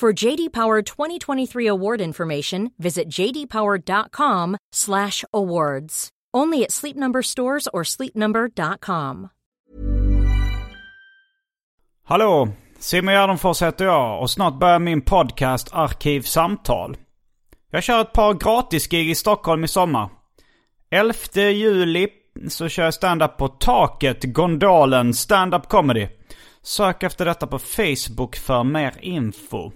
For JD Power 2023 award information, visit jdpower.com/awards. Only at Sleep Number stores or sleepnumber.com. Hallå! Simon Gärdenfors heter jag och snart börjar min podcast Arkivsamtal. Jag kör ett par gratisgig i Stockholm i sommar. 11 juli så kör jag stand-up på Taket, Gondolen, stand-up comedy. Sök efter detta på Facebook för mer info.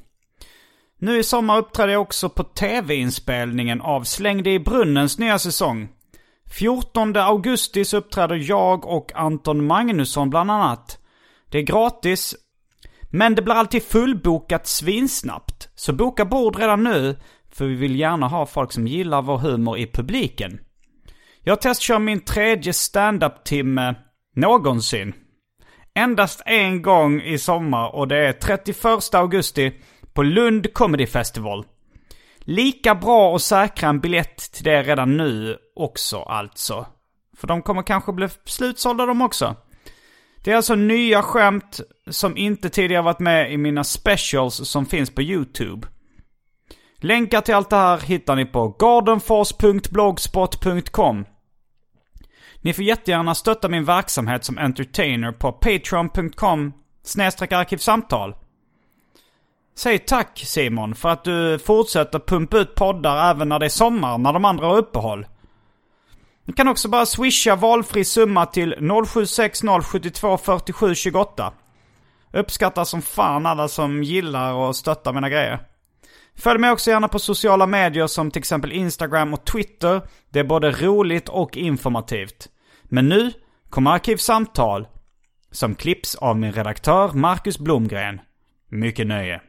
Nu i sommar uppträder jag också på tv-inspelningen av Släng dig i brunnens nya säsong. 14 augusti så uppträder jag och Anton Magnusson bland annat. Det är gratis, men det blir alltid fullbokat svinsnabbt. Så boka bord redan nu, för vi vill gärna ha folk som gillar vår humor i publiken. Jag testkör min tredje standup-timme någonsin. Endast en gång i sommar och det är 31 augusti på Lund Comedy Festival. Lika bra att säkra en biljett till det redan nu också alltså. För de kommer kanske bli slutsålda de också. Det är alltså nya skämt som inte tidigare varit med i mina specials som finns på YouTube. Länkar till allt det här hittar ni på gardenfors.blogspot.com. Ni får jättegärna stötta min verksamhet som entertainer på patreon.com arkivsamtal. Säg tack Simon för att du fortsätter pumpa ut poddar även när det är sommar när de andra har uppehåll. Ni kan också bara swisha valfri summa till 0760 72 47 28. Uppskattar som fan alla som gillar och stöttar mina grejer. Följ mig också gärna på sociala medier som till exempel Instagram och Twitter. Det är både roligt och informativt. Men nu kommer Arkivsamtal. Som klipps av min redaktör Marcus Blomgren. Mycket nöje.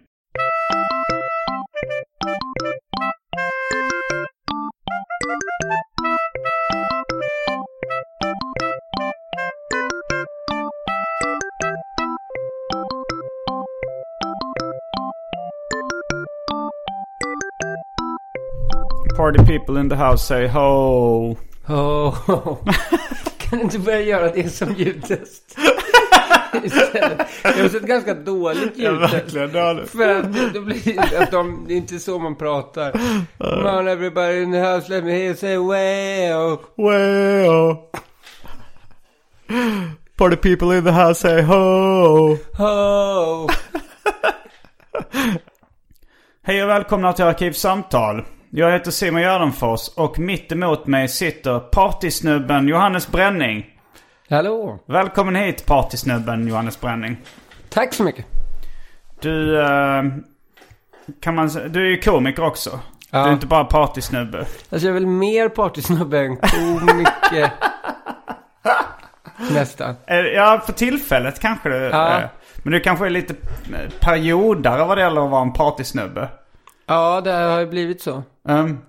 Party people in the house say ho. Oh. Kan du inte börja göra det som ljudtest? Istället. Det är också ett ganska dåligt ljudtest. dåligt. För att det, det blir att de, det är inte så man pratar. Come on everybody in the house, let me hear you say wow. Well. Party people in the house say ho. Ho. Hej och välkomna till Arkivsamtal. Jag heter Simon Gärdenfors och mitt emot mig sitter partysnubben Johannes Bränning. Hallå. Välkommen hit partysnubben Johannes Bränning. Tack så mycket. Du, eh, kan man du är ju komiker också. Ja. Du är inte bara partysnubbe. Alltså jag är väl mer partysnubbe än komiker. Nästan. Eh, Ja, för tillfället kanske du Ja. Men du kanske är lite eh, periodare vad det gäller att vara en partysnubbe. Ja, det har ju blivit så. Um,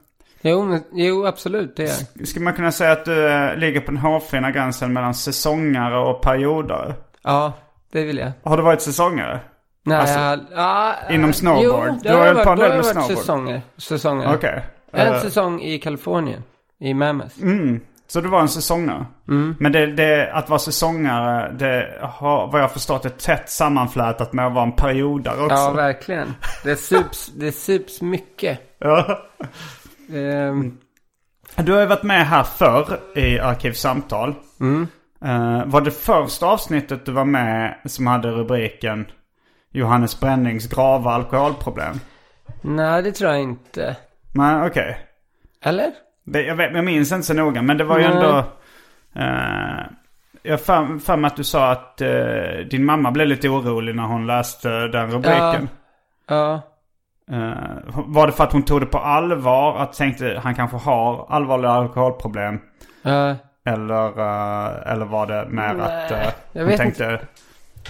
Jo, men, jo absolut det är skulle man kunna säga att du eh, ligger på den hårfina gränsen mellan säsongare och periodare? Ja, det vill jag. Har du varit säsongare? Nej, Alltså, jag, ja, inom snowboard? Jo, Du har har varit, på en del med varit snowboard. säsonger. säsonger. Okej. En Eh, säsong i Kalifornien. I Mammoth. mm, så du var en säsongare? Mm. Men det, det, att vara säsongare, det har vad jag förstått är tätt sammanflätat med att vara en periodare också. Ja, verkligen. Det sups, det sups mycket. Ja. Ehm, Du har ju varit med här förr i Arkivsamtal. mm. Eh, var det första avsnittet du var med som hade rubriken Johannes Brännings grava alkoholproblem? Nej, det tror jag inte. Nej, okej. Eller? Det- Jag, vet, jag minns inte så noga, men det var ju Nej. ändå... eh, jag för, för mig att du sa att eh, din mamma blev lite orolig när hon läste den rubriken. Ja. Eh, var det för att hon tog det på allvar? Att tänkte han kanske har allvarliga alkoholproblem? Ja. Eller, eh, eller var det mer att uh, jag vet tänkte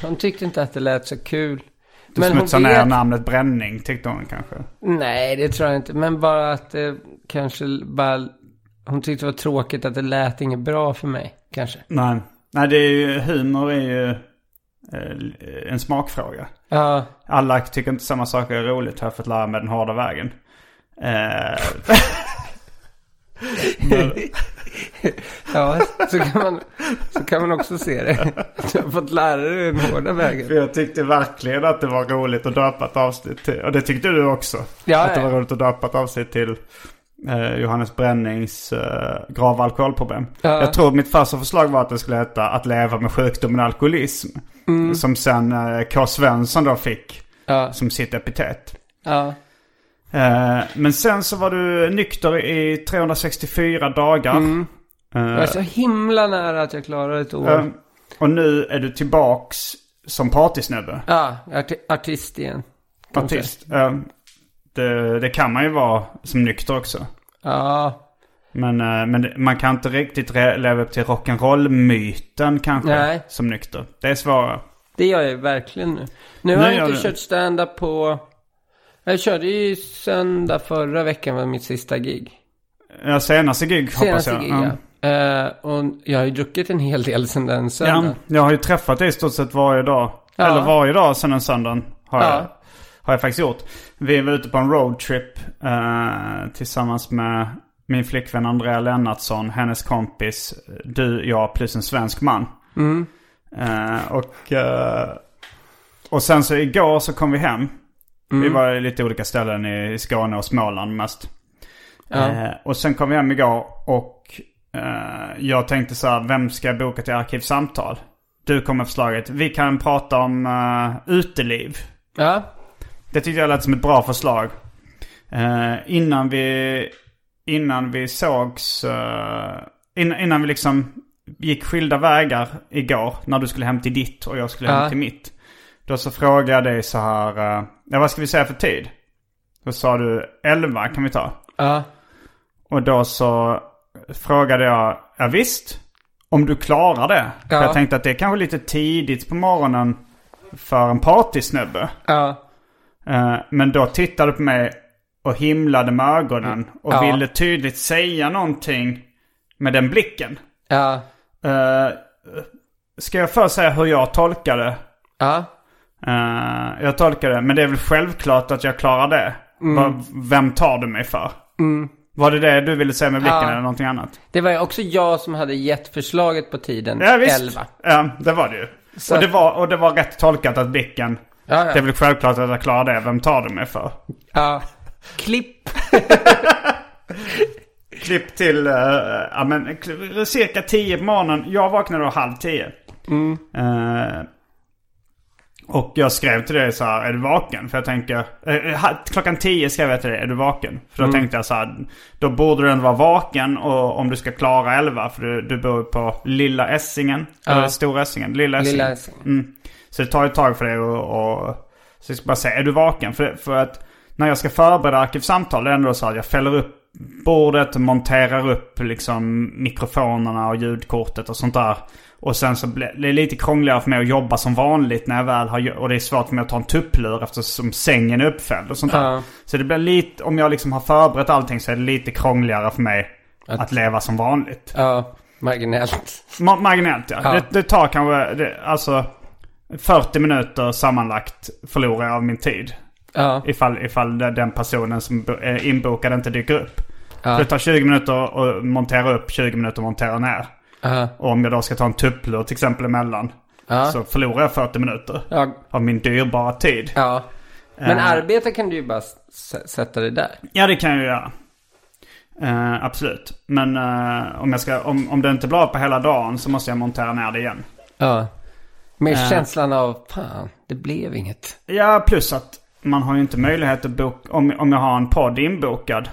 Hon tyckte inte att det lät så kul. du Men smutsar ner vet- namnet bränning tyckte hon kanske. Nej, det tror jag inte. Men bara att det kanske bara... Hon tyckte det var tråkigt att det lät inget bra för mig. Kanske. Nej, Nej det är ju, humor är ju en smakfråga. Ja. Alla tycker inte samma saker är roligt har jag fått lära mig den hårda vägen. Eh, Ja, så kan man, så kan man också se det. Du har fått lära dig den hårda för vägen. jag tyckte verkligen att det var roligt att döpa ett avsnitt till. Och det tyckte du också. Ja, att det var roligt att döpa ett avsnitt till eh, Johannes Brännings eh, grava alkoholproblem. Ja. Jag tror mitt första förslag var att det skulle heta Att leva med sjukdomen alkoholism. Mm. Som sen eh, K. Svensson då fick Ja. som sitt epitet. Ja. Eh, men sen så var du nykter i 364 dagar. Mm. Eh, Jag är så himla nära att jag klarar ett år. eh, och nu är du tillbaks som partysnubbe. Ja, arti- artist igen. Artist. Eh, det, det kan man ju vara som nykter också. Ja. Men, eh, men det- man kan inte riktigt leva upp till rock'n'roll-myten kanske. Nej. Som nykter. Det är svårare. Det gör jag verkligen nu. Nu har jag gör inte kört stand-up på... Jag körde ju söndag förra veckan var mitt sista gig. Ja, senaste gig hoppas Senaste jag. gig, Ja. ja. Eh, och jag har ju druckit en hel del sedan den Ja, söndagen. jag har ju träffat dig i stort sett varje dag. Ja. Eller varje dag sedan den söndagen har, Ja. jag, har jag faktiskt gjort. Vi var ute på en roadtrip eh, tillsammans med min flickvän Andrea Lennartsson, hennes kompis, du, jag plus en svensk man. Mm. Eh, och, eh, och sen så igår så kom vi hem. Mm. Vi var i lite olika ställen i, Skåne och Småland mest. Ja. Eh, och sen kom vi hem igår och eh, jag tänkte så här, vem ska jag boka till Arkivsamtal? Du kom med förslaget, vi kan prata om uh, uteliv. Ja. Det tyckte jag lät som ett bra förslag. Eh, innan vi, innan vi sågs, eh, innan, innan vi liksom gick skilda vägar igår. När du skulle hem till ditt och jag skulle hem Ja. till mitt. Då så frågade jag dig så här, eh, ja vad ska vi säga för tid? Då sa du 11 kan vi ta. Ja. Och då så frågade jag, ja visst, om du klarar det. För Ja. jag tänkte att det är kanske lite tidigt på morgonen för en partysnubbe. Ja. Eh, Men då tittade på mig och himlade med ögonen och Ja. ville tydligt säga någonting med den blicken. Ja. Eh, Ska jag först säga hur jag tolkar det? Ja. Eh, Jag tolkar det, men det är väl självklart att jag klarar det. Mm. Vem tar du mig för? Var det det du ville säga med blicken Ja. eller någonting annat? Det var också jag som hade gett förslaget på tiden. Ja visst. 11. Ja, det var det ju. Så- Och, det var, och det var rätt tolkat att blicken, Ja, ja. det är väl självklart att jag klarar det. Vem tar du mig för? Ja. Klipp. Klipp till, uh, ja men cirka tio på morgonen. Jag vaknade då halv tio. Eh, och jag skrev till dig så här, är du vaken? För jag tänker, eh, klockan tio skrev jag till dig, är du vaken? För då tänkte jag så här, då borde du ändå vara vaken och om du ska klara elva. För du, du bor på Lilla Essingen, Ja. eller Stora Essingen, Lilla Essingen. Lilla Essingen. Mm. Så det tar ett tag för dig och, och så jag ska bara säga, är du vaken? För, för att när jag ska förbereda arkivsamtal, det är ändå så att jag fäller upp bordet, monterar upp liksom mikrofonerna och ljudkortet och sånt där. Och sen så blir det lite krångligare för mig att jobba som vanligt när jag väl har Och det är svårt för mig att ta en tupplur eftersom sängen är uppfälld och sånt där. Ja. Så det blir lite, om jag liksom har förberett allting så är det lite krångligare för mig att, leva som vanligt. Ja. Marginellt. Ma- marginellt ja. Ja. Det, det tar kanske, det, alltså 40 minuter sammanlagt förlorar jag av min tid. Ja. Ifall, ifall den personen som är inbokad inte dyker upp. Ja. Det tar 20 minuter att montera upp, 20 minuter att montera ner. Ja. Och om jag då ska ta en tupplur till exempel emellan. Ja. Så förlorar jag 40 minuter Ja. av min dyrbara tid. Ja. Men Eh. arbete kan du ju bara sätta det där. Ja, det kan jag ju göra. Eh, absolut. Men eh, om, jag ska, om, om det inte blir på hela dagen så måste jag montera ner det igen. Ja. Med Eh. känslan av, fan, det blev inget. Ja, plus att man har ju inte möjlighet att boka, om, om jag har en podd inbokad.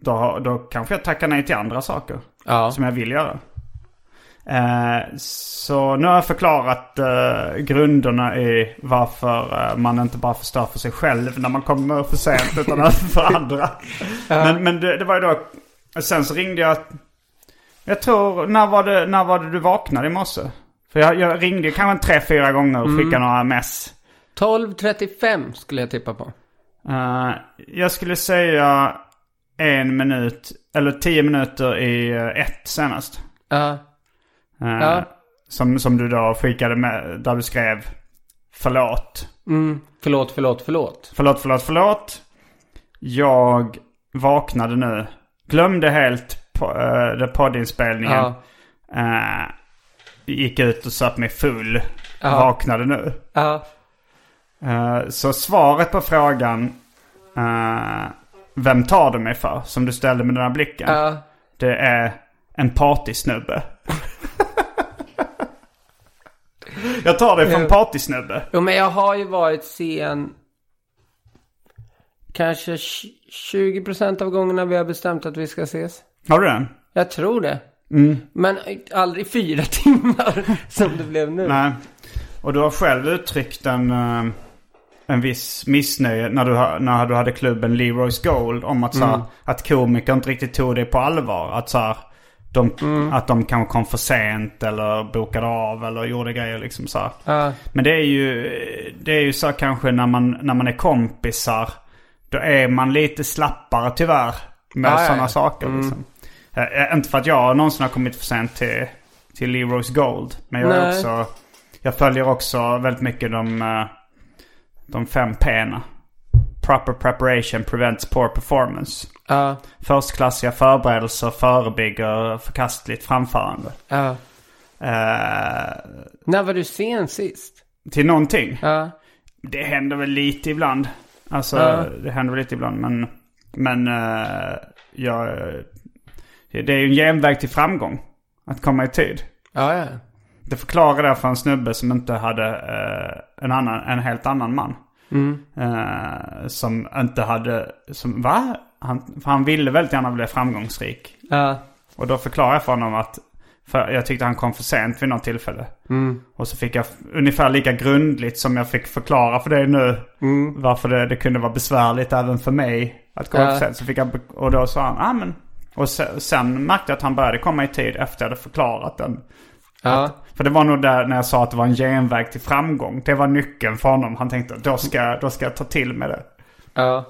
Då, har- då kanske jag tackar nej till andra saker. Ja. Som jag vill göra. Eh, så nu har jag förklarat eh, grunderna i varför eh, man inte bara förstör för sig själv när man kommer för sent utan även för andra. Men, men det, det var ju då... Sen så ringde jag... Jag tror... När var det, när var det du vaknade i morse? För jag, jag ringde kanske en tre, fyra gånger och skickade några mess. 12.35 skulle jag tippa på. Eh, jag skulle säga en minut, eller tio minuter i eh, ett senast. Ja. Eh, Ja. som, som du då skickade med, där du skrev förlåt. Mm. Förlåt, förlåt, förlåt. Förlåt, förlåt, förlåt. Jag vaknade nu. Glömde helt på, uh, poddinspelningen. Ja. Eh, gick ut och satt mig full. Ja. Vaknade nu. Eh, så svaret på frågan eh, Vem tar du mig för? Som du ställde med den här blicken. Ja. Det är en partysnubbe. jag tar dig för en partysnubbe. Jo, men jag har ju varit sen kanske tj- 20% av gångerna vi har bestämt att vi ska ses. Har du den? Jag tror det. Men aldrig fyra timmar som det blev nu. Nej. Och du har själv uttryckt en, eh, en viss missnöje när du, när du hade klubben Leroy's Gold om att, så här, att komiker inte riktigt tog det på allvar. Att, så här, de, att de kanske kom för sent eller bokade av eller gjorde grejer liksom så. Ja. Men det är ju, det är ju så kanske när man, när man är kompisar. Då är man lite slappare tyvärr med ja, sådana ja. saker. Liksom. Eh, inte för att jag någonsin har kommit för sent till, till Leroy's Gold. Men jag, är också, jag följer också väldigt mycket de, eh, de fem P'na. Proper preparation prevents poor performance. Ja. Förstklassiga förberedelser förebygger förkastligt framförande. Ja. Eh, När var du sen sist? till någonting. Ja. Det händer väl lite ibland. Alltså Ja. det händer väl lite ibland. Men, men uh, jag, det är ju en genväg till framgång. Att komma i tid. Ja, ja. Det förklarar det för en snubbe som inte hade eh, en, annan, en helt annan man. Eh, som inte hade, som, va? Han, för han ville väldigt gärna bli framgångsrik. Ja. Och då förklarade jag för honom att för jag tyckte han kom för sent vid något tillfälle. Och så fick jag ungefär lika grundligt som jag fick förklara för dig nu. Varför det, det kunde vara besvärligt även för mig att komma Ja. för sent. Så fick jag, och då sa han, ah, men. Och sen, sen märkte jag att han började komma i tid efter jag hade förklarat den. Ja. För det var nog där när jag sa att det var en genväg till framgång. Det var nyckeln för honom. Han tänkte då ska, då ska jag ta till med det. Ja.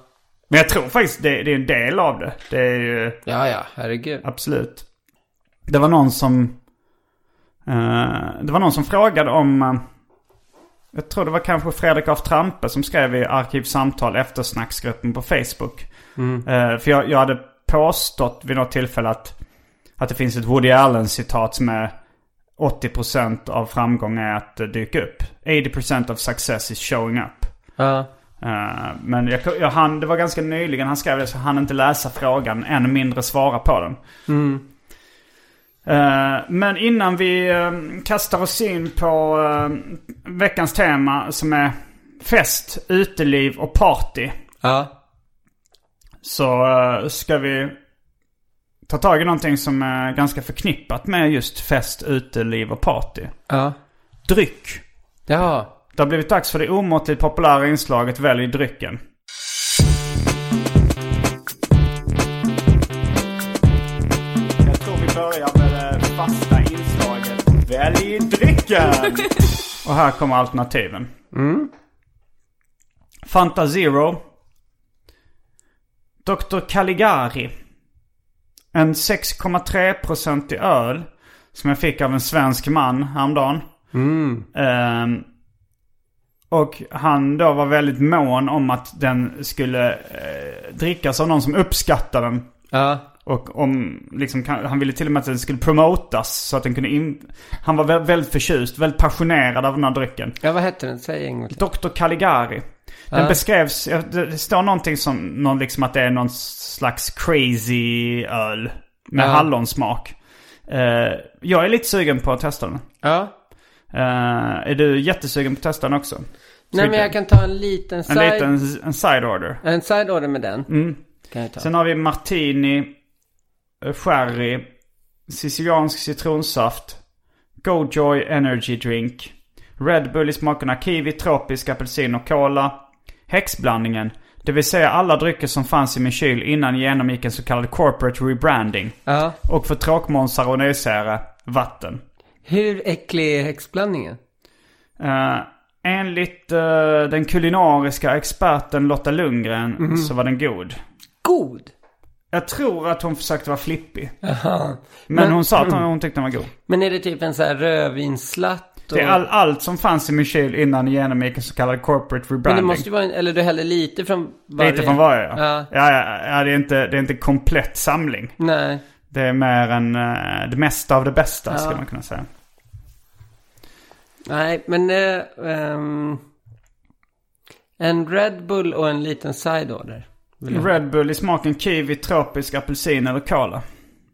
Men jag tror faktiskt det, det är en del av det. Det är ju... Ja, ja. Herregud. Absolut. Det var någon som... eh, det var någon som frågade om... eh, jag tror det var kanske Fredrik af Trampe som skrev i Arkivsamtal eftersnacksgruppen på Facebook. Eh, för jag, jag hade påstått vid något tillfälle att, att det finns ett Woody Allen-citat som är 80% av framgång är att eh, dyka upp. 80% of success is showing up. Ja. Eh, men jag, jag hann, det var ganska nyligen han skrev det så han hann inte läsa frågan, än mindre svara på den. Eh, men innan vi kastar oss in på veckans tema som är fest, uteliv och party. Ja. Så eh, ska vi ta tag i någonting som är ganska förknippat med just fest, uteliv och party. Ja. Dryck. Ja. Det har blivit dags för det omåttligt populära inslaget Välj drycken. Jag tror vi börjar med det fasta inslaget Välj drycken! Och här kommer alternativen. Fanta Zero. Dr. Caligari. En 6,3-procentig öl. Som jag fick av en svensk man häromdagen. Ehm, och han då var väldigt mån om att den skulle eh, drickas av någon som uppskattar den. Ja. Och om, liksom, han ville till och med att den skulle promotas så att den kunde in... Han var vä- väldigt förtjust, väldigt passionerad av den här drycken. Ja, vad hette den? Säg en gång till. Dr. Caligari. Den Ja. beskrevs, det står någonting som, någon liksom att det är någon slags crazy öl. Med Ja. hallonsmak. Eh, jag är lite sugen på att testa den. Ja. Eh, är du jättesugen på att testa den också? Nej, men jag kan ta en liten En side... liten en side order. En side order med den. Mm. Kan jag ta. Sen har vi martini, eh, sherry, siciliansk citronsaft, Gojoy energy drink, Red Bull i smakerna kiwi, tropisk, apelsin och cola, häxblandningen, det vill säga alla drycker som fanns i min kyl innan genomgick en så kallad corporate rebranding. Ja. Och för tråkmånsar och nöjesare, vatten. Hur äcklig är häxblandningen? Uh, enligt eh, den kulinariska experten Lotta Lundgren Mhm. så var den god. God! Jag tror att hon försökte vara flippig. Jaha. Men, Men- hon sa att hon, hon tyckte den var god. Men är det typ en sån här rödvinslatt? Och... Det är all, allt som fanns i min kyl innan genomgick en så kallad corporate Men rebranding. det måste ju vara en... Eller du häller lite från varje... Lite från varje ja. Ja. Ja, ja, ja det, är inte, det är inte komplett samling. Nej. Det är mer än eh, det mesta av det bästa ska Ja. man kunna säga. Nej, men... eh, ehm, en Red Bull och en liten side order. Red Bull i smaken kiwi, tropisk, apelsin eller cola.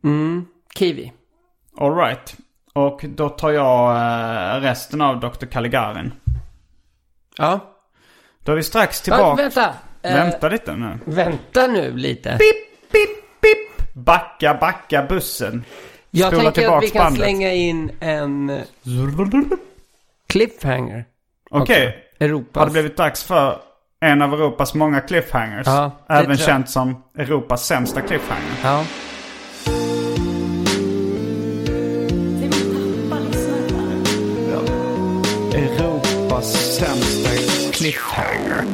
Mm. Kiwi. Alright. Och då tar jag eh, resten av Dr. Caligarin. Ja. Då är vi strax ja tillbaka. vänta! Eh, Vänta lite nu. Vänta nu lite. Pip, pip, pip. Backa, backa bussen. Jag Spola tänker att vi kan bandet. slänga in en cliffhanger. Okej. också. Europas. Har det blivit dags för en av Europas många cliffhangers? Ja, Även känt som Europas sämsta cliffhanger. Ja. Sämsta cliffhanger.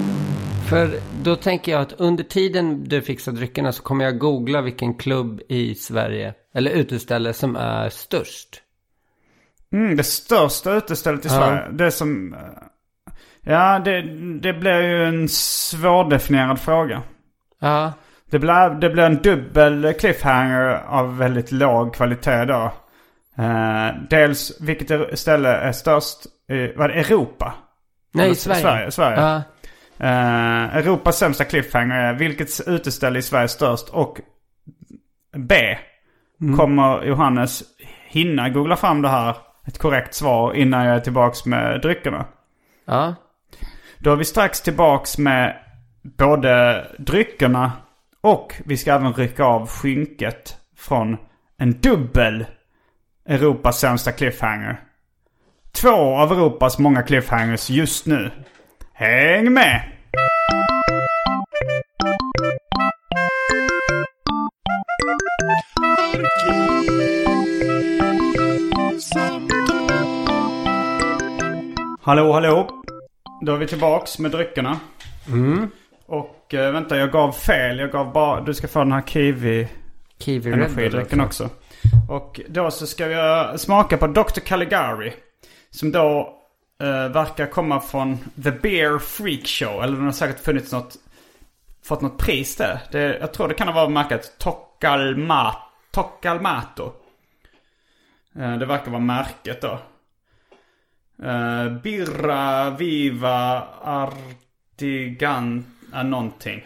För då tänker jag att under tiden du fixar dryckerna så kommer jag googla vilken klubb i Sverige, eller uteställe som är störst. Mm, det största utestället i Ja. Sverige. Det som... eh, Ja, det, det blir ju en svårdefinierad fråga. Ja. Det blir, det blir en dubbel cliffhanger av väldigt låg kvalitet då. Eh, dels vilket ställe är störst? Uh, vad Europa? Nej, Eller Sverige. Sverige, Sverige. Ja. Eh, Europas sämsta cliffhanger är vilket uteställe i Sverige är störst? Och B. Kommer Johannes hinna googla fram det här, ett korrekt svar, innan jag är tillbaks med dryckerna? Ja. Då är vi strax tillbaks med både dryckerna och vi ska även rycka av skynket från en dubbel Europas sämsta cliffhanger. Två av Europas många cliffhangers just nu. Häng med! Hallå, hallå. Då är vi tillbaks med dryckerna. Och eh, vänta, jag gav fel. Jag gav bara... Du ska få den här kiwi Kiwi energidrycken också. Och då så ska vi smaka på Dr. Caligari. Som då eh, verkar komma från The Bear Freak Show. Eller den har säkert funnits något... Fått något pris där. Det, jag tror det kan ha varit märket Tocalma, Tocalmato. Eh, det verkar vara märket då. Eh, Birra Viva Artigan... Uh, någonting.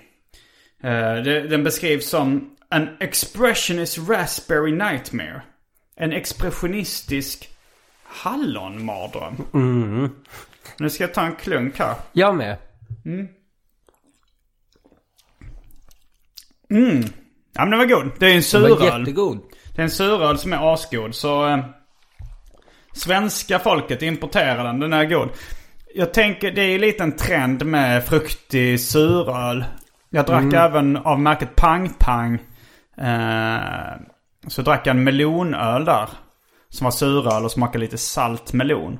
Eh, det, den beskrivs som An expressionist raspberry nightmare. En expressionistisk hallonmardröm. Nu ska jag ta en klunk här. Jag med. Ja men den var god. Det är en Den var suröl. jättegod. Det är en suröl som är asgod. Så eh, svenska folket importerar den. Den är god. Jag tänker det är lite en trend med fruktig suröl. Jag drack även av märket Pang Pang. Eh, så drack jag en melonöl där. Som var suröl och smakade lite salt melon.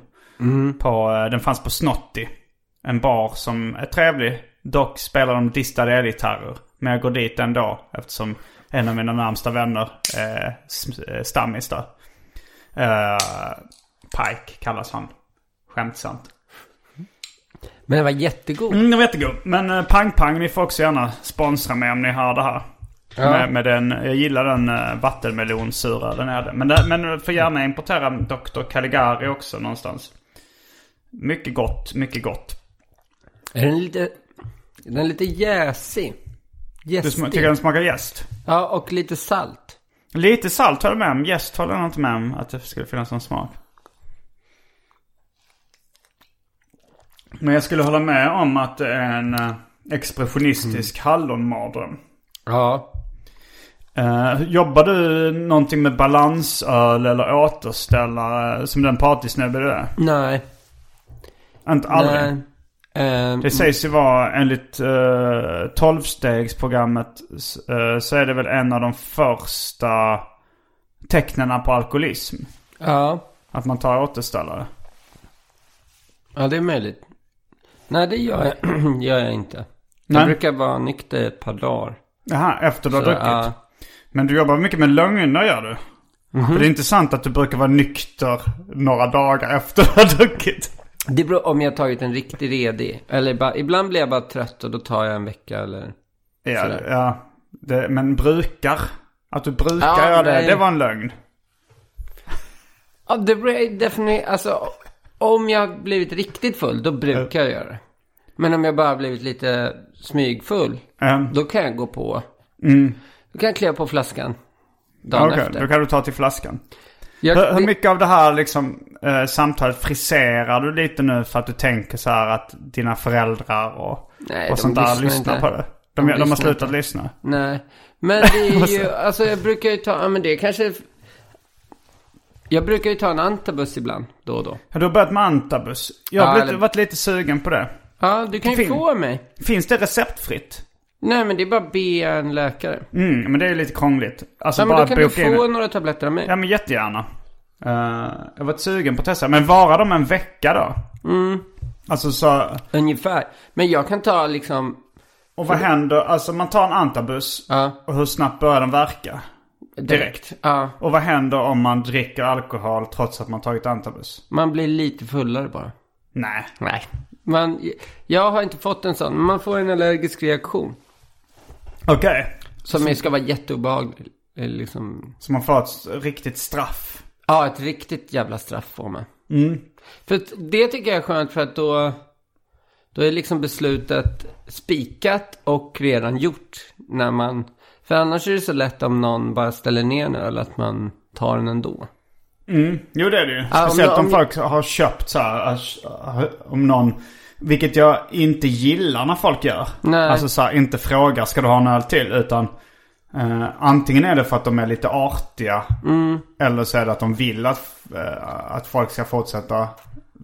På, eh, den fanns på Snotty. En bar som är trevlig. Dock spelar de distade elgitarrer. Men jag går dit ändå eftersom en av mina närmsta vänner är eh, stammis där. Eh, Pike kallas han. Skämtsamt. Men den var jättegod. Mm, den var jättegod. Men eh, Pang Pang, ni får också gärna sponsra mig om ni har det här. Ja. Med, med den, jag gillar den uh, vattenmelonsura den är. Men, det, men får gärna importera Dr. Caligari också någonstans. Mycket gott, mycket gott. Är den lite... Den är lite jäsig. Du sm- Jästig. tycker den smakar jäst? Ja, och lite salt. Lite salt håller jag med om. Jäst håller jag inte med om att det skulle finnas någon smak. Men jag skulle hålla med om att det är en eh, expressionistisk hallonmardröm. Ja. Eh, jobbar du någonting med balansöl eller återställare som den partysnubbe du är? Nej. Inte aldrig? Nej. Eh, Det sägs ju vara enligt uh, tolvstegsprogrammet uh, så är det väl en av de första tecknen på alkoholism. Ja. Att man tar återställare. Ja, det är möjligt. Nej, det gör jag, gör jag inte. Nej. Jag brukar vara nykter ett par dagar. Jaha, efter du har druckit. Men du jobbar mycket med lögner gör du. Mhm. För det är inte sant att du brukar vara nykter några dagar efter du har druckit. Det beror om jag har tagit en riktig redig. Eller bara, ibland blir jag bara trött och då tar jag en vecka eller... Ja, Sådär. ja. Det, men brukar. Att du brukar Ja, göra det, det var en lögn. Ja, det beror definitivt... Alltså, om jag har blivit riktigt full, då brukar jag göra det. Men om jag bara har blivit lite smygfull, Um, då kan jag gå på... mm. Då kan jag kliva på flaskan dagen Okej, efter. då kan du ta till flaskan. Jag, Hur, hur mycket av det här liksom, eh, samtalet friserar du lite nu för att du tänker så här att dina föräldrar och, Nej, och sånt där lyssnar inte. på det? De, De de, har slutat inte. lyssna. Nej, men det är ju, alltså jag brukar ju ta, ja men det kanske... Jag brukar ju ta en antabus ibland, då och då. Ja, du har börjat med antabus. Jag har Ja, blivit, eller- varit lite sugen på det. Ja, du kan ju Fin. få mig. Finns det receptfritt? Nej, men det är bara att be en läkare. Mm, men det är lite krångligt. Alltså Ja, men bara då kan du boka in. få några tabletter av mig. Ja, men jättegärna. Uh, jag varit sugen på att testa. Men varar de en vecka då? Mm. Alltså så... Ungefär. Men jag kan ta liksom, Och vad händer? Alltså man tar en antabus. ja, Och hur snabbt börjar den verka? direkt. Ja, Och vad händer om man dricker alkohol trots att man tagit antabus? man blir lite fullare bara. Nej. Nej. Man, jag har inte fått en sån, man får en allergisk reaktion. Okej. Som är- ska vara jätteobehaglig. Eh, Liksom, Så man får ett riktigt straff. ja, ett riktigt jävla straff får man. Mm. För det tycker jag är skönt för att då, då är liksom beslutet spikat och redan gjort. När man, för annars är det så lätt om någon bara ställer ner en öl att man tar den ändå. Mm. Jo det är det ju. Speciellt om, om- folk har köpt så här. Om någon. Vilket jag inte gillar när folk gör. Nej. Alltså så här, inte frågar ska du ha en öl till. Utan eh, antingen är det för att de är lite artiga. Mm. Eller så är det att de vill att, eh, att folk ska fortsätta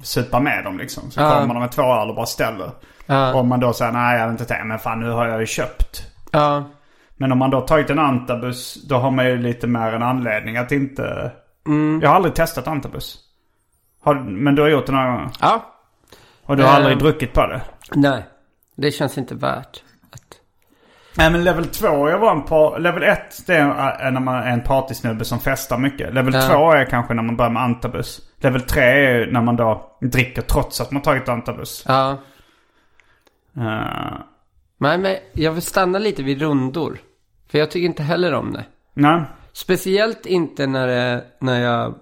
supa med dem liksom. Så Ja. kommer de med två öl och bara ställer. Ja. Om man då säger nej jag hade inte tänkt. Men fan nu har jag ju köpt. Ja, Men om man då tagit en antabus. Då har man ju lite mer en anledning att inte. Mm. Jag har aldrig testat antabus. Har, men du har gjort det några gånger. ja, Och du har Ehm. aldrig druckit på det. nej. Det känns inte värt att... Nej men level 2 jag var en på. Level 1 det är när man är en partysnubbe som festar mycket. Level Ja. 2 är kanske när man börjar med antabus. Level 3 är när man då dricker trots att man tagit antabus. Ja. Uh, Nej, men jag vill stanna lite vid rundor. För jag tycker inte heller om det. nej. Speciellt inte när, det, när jag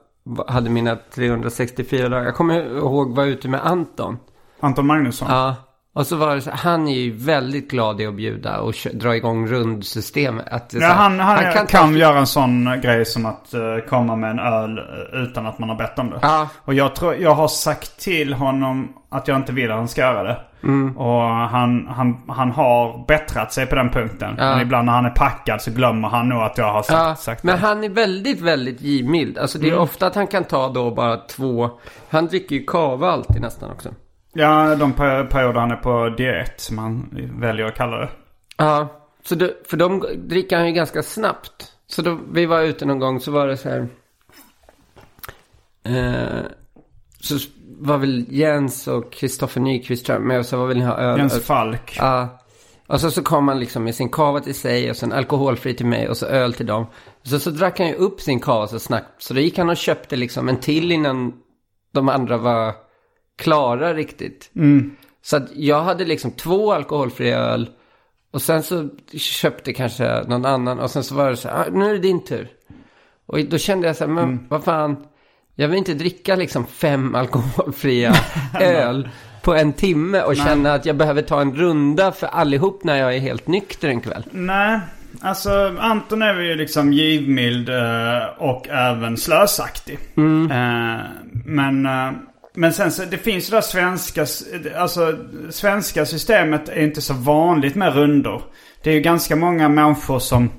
hade mina 364 dagar. Jag kommer ihåg att vara ute med Anton. Anton Magnusson. Ja. Och så var det så han är ju väldigt glad i att bjuda och dra igång rundsystemet. Att Ja, här, han, han, kan, ta- göra en sån grej som att eh, komma med en öl eh, utan att man har bett om det. Ja. Och jag tror, jag har sagt till honom att jag inte vill att han ska göra det. Mm. Och han, han, han har bättrat sig på den punkten. Ja. Men ibland när han är packad så glömmer han nog att jag har sagt, Ja, sagt men det. han är väldigt, väldigt givmild. Alltså det är ofta att han kan ta då bara två. Han dricker ju kava alltid nästan också. Ja, de per- perioder han är på diet som han väljer att kalla det. Ja, så det, för de dricker han ju ganska snabbt. Så då vi var ute någon gång så var det så här. Eh, så var väl Jens och Kristoffer Nyqvist tror jag med och så var väl ha öl. Jens Falk. Ja. Och så, så kom han liksom med sin kava till sig och sen alkoholfri till mig och så öl till dem. Så, så drack han ju upp sin kava så snabbt. Så då gick han och köpte liksom en till innan de andra var klara riktigt. Så att jag hade liksom två alkoholfria öl. Och sen så köpte kanske någon annan. Och sen så var det så här, ah, nu är det din tur. Och då kände jag så här, men vad fan. Jag vill inte dricka liksom fem alkoholfria öl på en timme och känna att jag behöver ta en runda för allihop när jag är helt nykter en kväll. Nej, alltså Anton är ju liksom givmild eh, och även slösaktig. Mm. Eh, men eh, Men sen så, det finns ju det där svenska, alltså svenska systemet är inte så vanligt med rundor. Det är ju ganska många människor som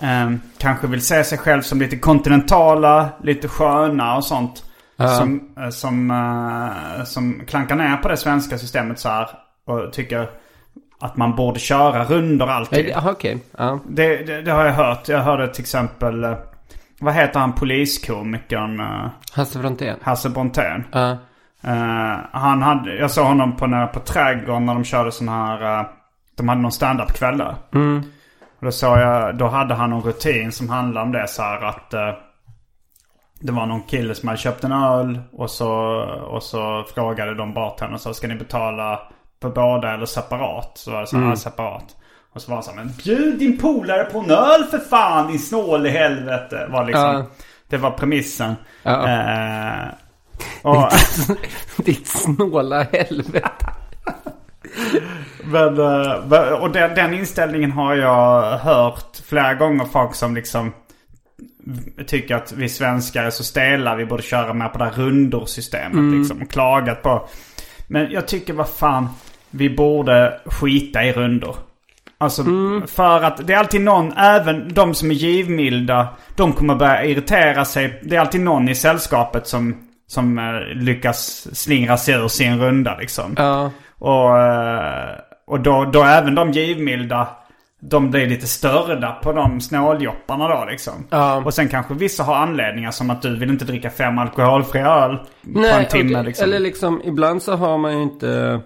eh, kanske vill se sig själv som lite kontinentala, lite sköna och sånt. Som, eh, som, eh, som klankar ner på det svenska systemet så här. Och tycker att man borde köra rundor alltid. Okej. Ja. Det, det, det har jag hört. Jag hörde till exempel, eh, vad heter han poliskomikern? eh, Hasse Brontén. Hasse Brontén. Ja. Eh, han hade, jag såg honom på, när, på Trädgården när de körde sån här, eh, de hade någon standup-kväll där. Och då såg jag, då hade han någon rutin som handlade om det så här att eh, det var någon kille som hade köpt en öl och så, och så frågade de bartendern så ska ni betala på båda eller separat? Så var det så här, "Ja, separat. Och så var han så här, men bjud din polare på en öl för fan din snål i helvete. Var liksom, Ja. Det var premissen. Ja. Eh, och, Ditt snåla helvete. Men, eh, och den, den inställningen har jag hört flera gånger. Folk som liksom tycker att vi svenskar är så stela. Vi borde köra mer på det här rundorsystemet. Liksom, och klagat på. Men jag tycker vad fan. Vi borde skita i rundor. Alltså för att det är alltid någon, även de som är givmilda. De kommer börja irritera sig. Det är alltid någon i sällskapet som, som eh, lyckas slingra sig ur sin runda liksom. Ja. Och, eh, och då, då även de givmilda, de blir lite störda på de snåljopparna då liksom. Ja. Och sen kanske vissa har anledningar som att du vill inte dricka fem alkoholfria öl på en timme och- liksom. Eller liksom, ibland så har man ju inte...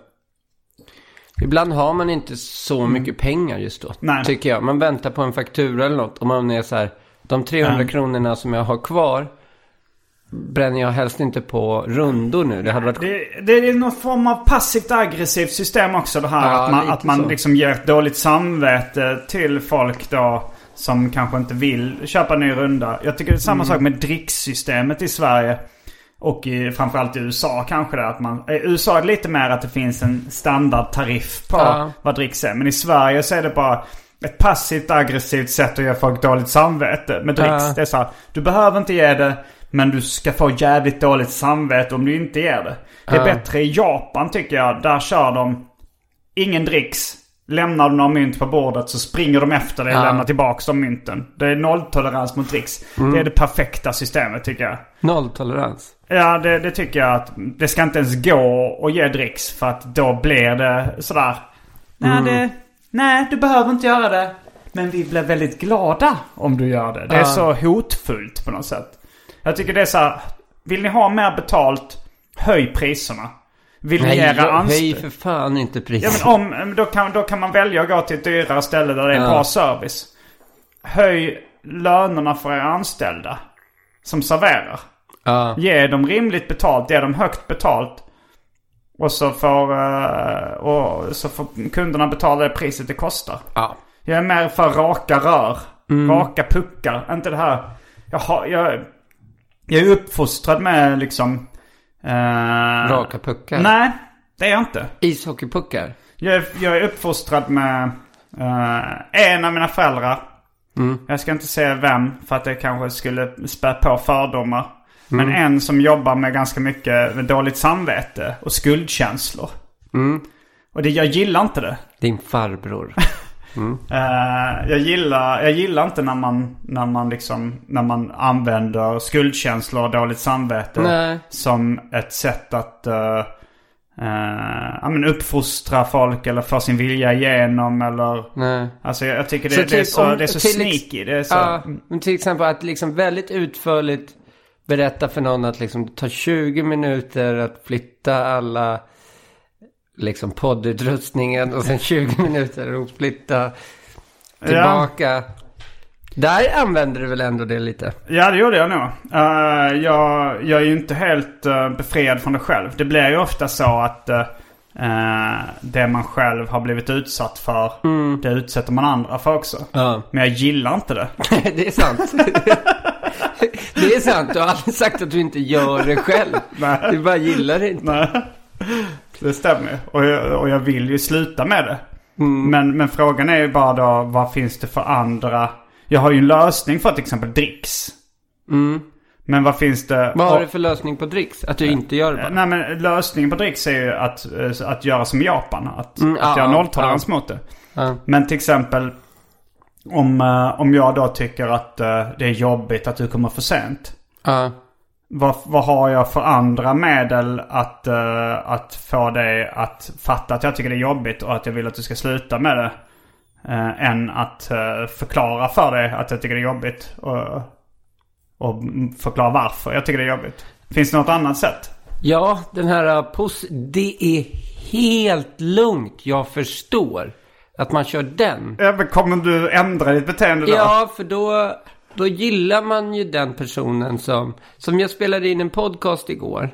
Ibland har man inte så mycket pengar just då. Mm. Nej. Tycker jag. Man väntar på en faktura eller något. Och man är så här, de 300 Ja. kronorna som jag har kvar bränner jag helst inte på rundor nu. Det hade varit... Det, det är någon form av passivt aggressivt system också det här. Ja, att man, att man så. liksom ger ett dåligt samvete till folk då. Som kanske inte vill köpa en ny runda. Jag tycker det är samma Mm. sak med dricksystemet i Sverige. Och i, framförallt i USA kanske det. Att man, I USA är det lite mer att det finns en standardtariff på Ja. vad dricks är. Men i Sverige så är det bara ett passivt aggressivt sätt att ge folk dåligt samvete med dricks. Ja. Det är så här, du behöver inte ge det. Men du ska få jävligt dåligt samvete om du inte ger det. Det är Ja. bättre i Japan tycker jag. Där kör de ingen dricks. Lämnar du några mynt på bordet så springer de efter dig och Ja. lämnar tillbaka de mynten. Det är nolltolerans mot dricks. Det är det perfekta systemet tycker jag. Nolltolerans. Ja, det, det tycker jag att det ska inte ens gå att ge dricks för att då blir det sådär. Nej, det, nej, du behöver inte göra det. Men vi blir väldigt glada om du gör det. Det är Ja. så hotfullt på något sätt. Jag tycker det är så här. Vill ni ha mer betalt? Höj priserna. Vill Nej, höj anställda? för fan inte Ja, priset. men om, då, kan, då kan man välja att gå till ett dyrare ställe där det är Ja. bra service. Höj lönerna för era anställda. Som serverar. Ja. Ge dem rimligt betalt, ge dem högt betalt. Och så får, eh, och så får kunderna betala det priset det kostar. ja. Jag är mer för raka rör. Mm. Raka puckar. Inte det här. Jag, har, jag, jag är uppfostrad med liksom... eh, Raka puckar. Nej, det är jag inte. Ishockeypuckar. Jag är, jag är uppfostrad med eh, en av mina föräldrar. Jag ska inte säga vem för att det kanske skulle spä på fördomar. Men en som jobbar med ganska mycket med dåligt samvete och skuldkänslor. Och det, jag gillar inte det. Din farbror. Eh, jag, gillar, jag gillar inte när man, när man liksom, när man använder skuldkänslor och dåligt samvete Nej. som ett sätt att uh, uh, ja, men uppfostra folk eller få sin vilja igenom eller... Nej. Alltså jag, jag tycker det, Så det, är typ så, om- det är så sneaky. Det är så, Ja, men till exempel att liksom väldigt utförligt berätta för någon att liksom det tar 20 minuter att flytta alla liksom poddutrustningen och sen 20 minuter att flytta tillbaka. Där använder du väl ändå det lite? Ja, det gjorde jag nog. Eh, jag, jag är ju inte helt uh, befriad från det själv. Det blir ju ofta så att uh, uh, det man själv har blivit utsatt för, det utsätter man andra för också. Ja. Men jag gillar inte det. det är sant. det är sant. Du har aldrig sagt att du inte gör det själv. Nej. Du bara gillar det inte. Nej, det stämmer. Och jag, och jag vill ju sluta med det. Men, men frågan är ju bara då, vad finns det för andra? Jag har ju en lösning för till exempel dricks. Men vad finns det? Vad har du för lösning på dricks? Att du inte gör det bara? Nej men lösningen på dricks är ju att, eh, att göra som Japan. Att, Mm, att ja, göra nolltolerans mot det. Ja. Men till exempel om, eh, om jag då tycker att eh, det är jobbigt att du kommer för sent. Vad, vad har jag för andra medel att, eh, att få dig att fatta att jag tycker det är jobbigt och att jag vill att du ska sluta med det? eh, än att eh, förklara för dig att jag tycker det är jobbigt. Och, och förklara varför jag tycker det är jobbigt. Finns det något annat sätt? Ja, den här uh, pos... Det är helt lugnt. Jag förstår att man kör den. Ja, men kommer du ändra ditt beteende då? Ja, för då, då gillar man ju den personen som... Som jag spelade in en podcast igår.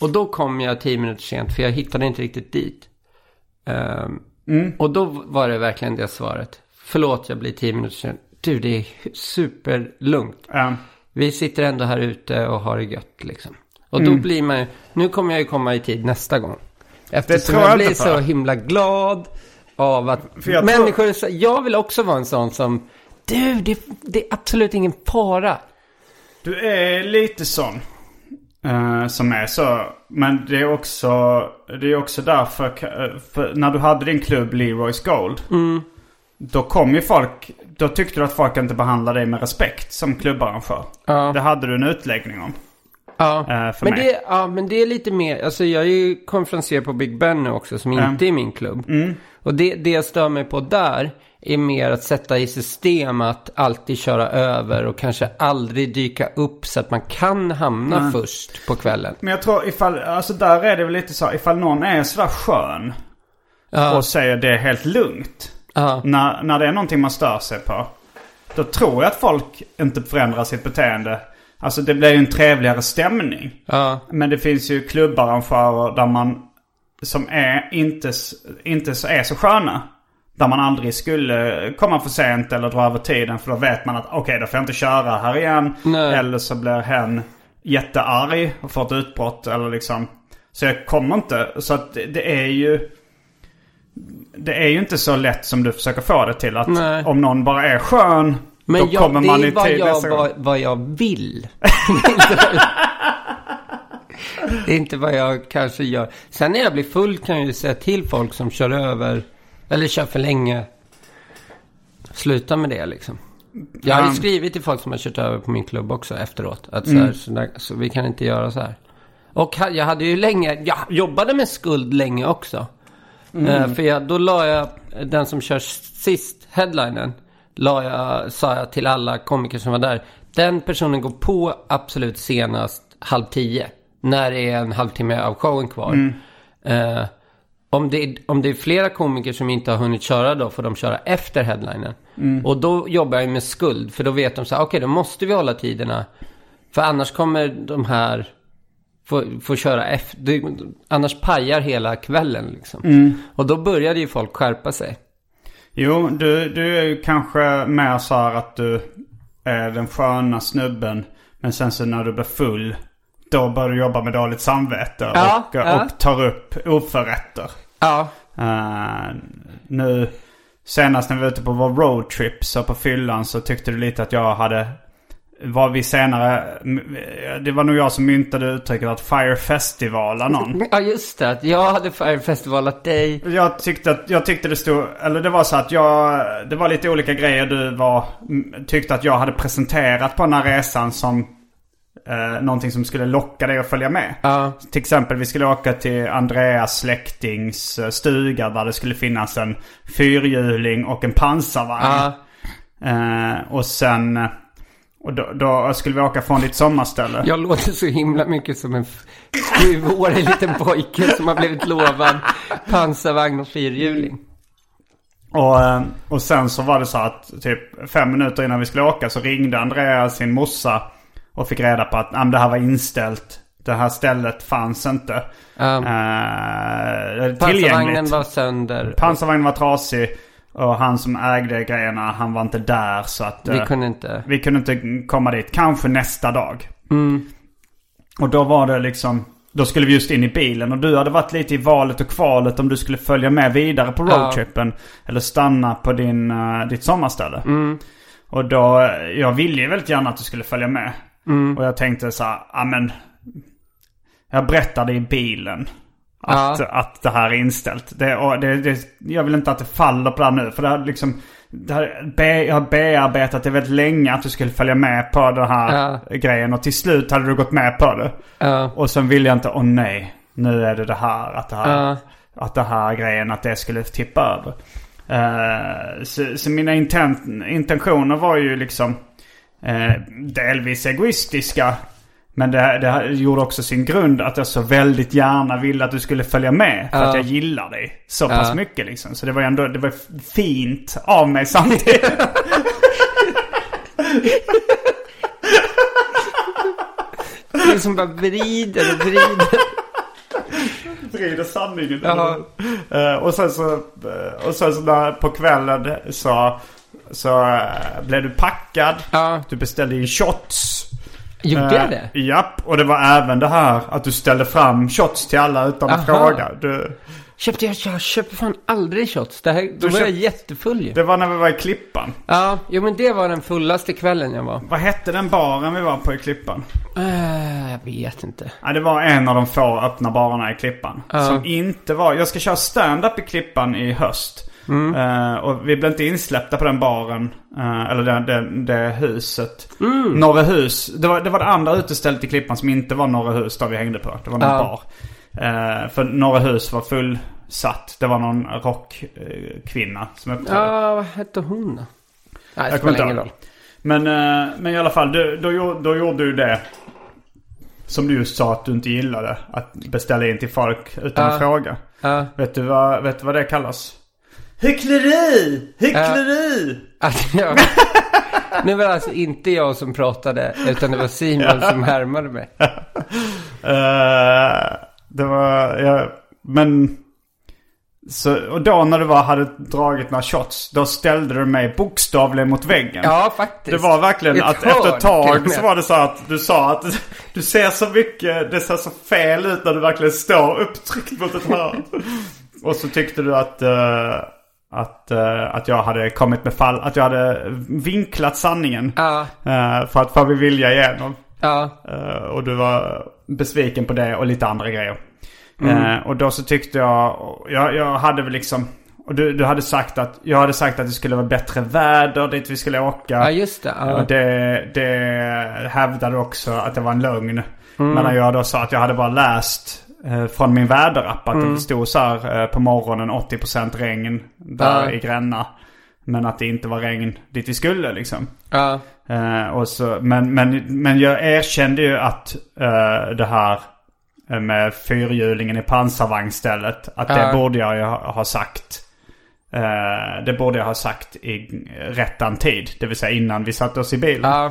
Och då kom jag tio minuter sent för jag hittade inte riktigt dit. Ehm, Och då var det verkligen det svaret. Förlåt, jag blir tio minuter sen. Du, det är superlugnt. Ja. Vi sitter ändå här ute och har det gött liksom. Och då blir man ju, nu kommer jag ju komma i tid nästa gång. Eftersom tror jag jag blir så himla glad av att tror- människor, så- jag vill också vara en sån som, du, det, det är absolut ingen fara. Du är lite sån. eh, som är så. Men det är också, det är också därför, eh, för när du hade din klubb Leroy's Gold. Då kom ju folk, då tyckte du att folk inte behandlade dig med respekt som klubbarrangör. Ja. Det hade du en utläggning om. Ja, för men, mig. det, ja men det är lite mer, alltså jag är ju konferenser på Big Ben nu också som inte är min klubb. Mm. Och det, det jag stör mig på där är mer att sätta i system att alltid köra över och kanske aldrig dyka upp så att man kan hamna först på kvällen. Men jag tror ifall, alltså där är det väl lite så, ifall någon är sådär skön Ja, och säger det är helt lugnt. ja, När, när det är någonting man stör sig på. Då tror jag att folk inte förändrar sitt beteende. Alltså det blir ju en trevligare stämning. ja, Men det finns ju klubbarrangörer där man som är inte, inte är så sköna. Där man aldrig skulle komma för sent eller dra över tiden. För då vet man att okej då får jag inte köra här igen. Nej. Eller så blir hen jättearg och får ett utbrott. Eller liksom. Så jag kommer inte. Så att det, det är ju. Det är ju inte så lätt som du försöker få det till. Att Nej. om någon bara är skön. Men då jag, kommer det man är i vad tid jag, vad, vad jag vill. det är inte vad jag kanske gör. Sen när jag blir full kan jag ju säga till folk som kör över. Eller kör för länge. Sluta med det liksom. Jag har ju skrivit till folk som har kört över på min klubb också efteråt. Att så, Mm. här, så, där, så vi kan inte göra så här. Och jag hade ju länge, jag jobbade med skuld länge också. Mm. Eh, för jag, då la jag, den som kör sist, headlinen, la jag, sa jag till alla komiker som var där. Den personen går på absolut senast halv tio. När det är en halvtimme av showen kvar. Mm. Eh, om, det, är- om det är flera komiker som inte har hunnit köra då får de köra efter headlinen. Mm. Och då jobbar jag med skuld. För då vet de så här, okej då måste vi hålla tiderna. För annars kommer de här få, få köra efter. Det, annars pajar hela kvällen liksom. Mm. Och då började ju folk skärpa sig. Jo, du, du är ju kanske mer så här att du är den sköna snubben. Men sen så när du blir full. Då börjar du jobba med dåligt samvete. Ja, och, ja. och tar upp oförrätter. Ja. Eh, nu senast när vi var ute på vår roadtrip så på fyllan så tyckte du lite att jag hade var vi senare, det var nog jag som myntade uttrycket att Fire Festivala någon. Ja just det, att jag hade Fire Festivalat dig. Jag tyckte att, jag tyckte det stod, eller det var så att jag, det var lite olika grejer du var, tyckte att jag hade presenterat på den här resan som eh, någonting som skulle locka dig att följa med. Ja. Till exempel vi skulle åka till Andreas släktings eh, stuga där det skulle finnas en fyrhjuling och en pansarvagn. Ja. Eh, och sen, eh, och då, då skulle vi åka från ditt sommarställe. Jag låter så himla mycket som en sjuårig liten pojke som har blivit lovad pansarvagn och fyrhjuling. Och, eh, och sen så var det så att typ fem minuter innan vi skulle åka så ringde Andreas sin morsa och fick reda på att "Ja, men det här var inställt. Det här stället fanns inte. Ja. Uh, Pansarvagnen var sönder. Pansarvagnen var trasig. Och han som ägde grejerna, han var inte där så att... Vi eh, kunde inte. vi kunde inte komma dit. Kanske nästa dag. Mm. Och då var det liksom... Då skulle vi just in i bilen och du hade varit lite i valet och kvalet om du skulle följa med vidare på Ja. roadtrippen. Eller stanna på din, eh, ditt sommarställe. Mm. Och då, jag ville ju väldigt gärna att du skulle följa med. Och jag tänkte så här, ja men. Jag berättade i bilen. Att, Ja. att det här är inställt. Det, och det, det, jag vill inte att det faller på det här nu. För det har liksom, det har, be, jag har bearbetat det väldigt länge att du skulle följa med på den här Ja. grejen. Och till slut hade du gått med på det. Ja. Och sen vill jag inte, åh nej, nu är det det här. Att det här, att det här grejen, att det skulle tippa över. Eh, så, så mina inten, intentioner var ju liksom eh, delvis egoistiska. Men det, det gjorde också sin grund att jag så väldigt gärna ville att du skulle följa med. För Ja. att jag gillar dig så pass Ja. mycket liksom. Så det var ändå det var fint av mig samtidigt. Det är som bara vrider och vrider. vrider sanningen. Eh, och sen så, eh, och sen så där på kvällen så, så eh, blev du packad. Ja. Du beställde in shots. Gjorde jag det? Uh, japp, och det var även det här att du ställde fram shots till alla utan att Aha. fråga. Du, Köpte jag, jag köper fan aldrig shots. Det här, då var köp- jag jättefull ju. det var när vi var i Klippan. Ja, jo men det var den fullaste kvällen jag var. Vad hette den baren vi var på i Klippan? Äh, jag vet inte. Ja, det var en av de få öppna barerna i Klippan. Ja. Som inte var... Jag ska köra stand-up i Klippan i höst. Mm. Eh, och vi blev inte insläppta på den baren. eh, eller det, det, det huset. Mm. Norra hus. Det var, det var det andra utestället i Klippan som inte var Norra hus där vi hängde på. Det var någon Ja. bar. Eh, för Norra hus var fullsatt. Det var någon rockkvinna som uppträdde. Ja, vad hette hon då? Nej, det spelar ingen roll. Men, men i alla fall, du, då, då gjorde du det. Som du just sa att du inte gillade. Att beställa in till folk utan att fråga. Vet du vad, vet du vad det kallas? Hyckleri! Hyckleri! att jag... Nu var det alltså inte jag som pratade, utan det var Simon som härmade mig. Eh, det var, ja, men... Så, och då när du var, hade dragit några shots, då ställde du mig bokstavligen mot väggen. Ja, faktiskt. Det var verkligen Ett att efter ett tag så var det så att du sa att du ser så mycket, det ser så fel ut när du verkligen står upptryckt mot ett hörn. Och så tyckte du att, eh, att, eh, att jag hade kommit med fall, att jag hade vinklat sanningen. Ja, eh, för att få min vilja igenom. ja, Eh, och du var besviken på det och lite andra grejer. Eh, och då så tyckte jag, jag, jag hade väl liksom, och du, du hade sagt att, jag hade sagt att det skulle vara bättre väder dit vi skulle åka. ja just det. Ja. Och det, det hävdade också att det var en lögn. Men jag då sa att jag hade bara läst från min väderapp att det stod så här eh, på morgonen 80% regn där Ja. i Gränna. Men att det inte var regn dit vi skulle liksom. ja. Eh, och så, men, men, men jag erkände ju att eh, det här eh, med fyrhjulingen i pansarvagnsstället. Att det Ja. borde jag ju ha, sagt. Eh, det borde jag ha sagt i rättan tid. Det vill säga innan vi satte oss i bilen. ja.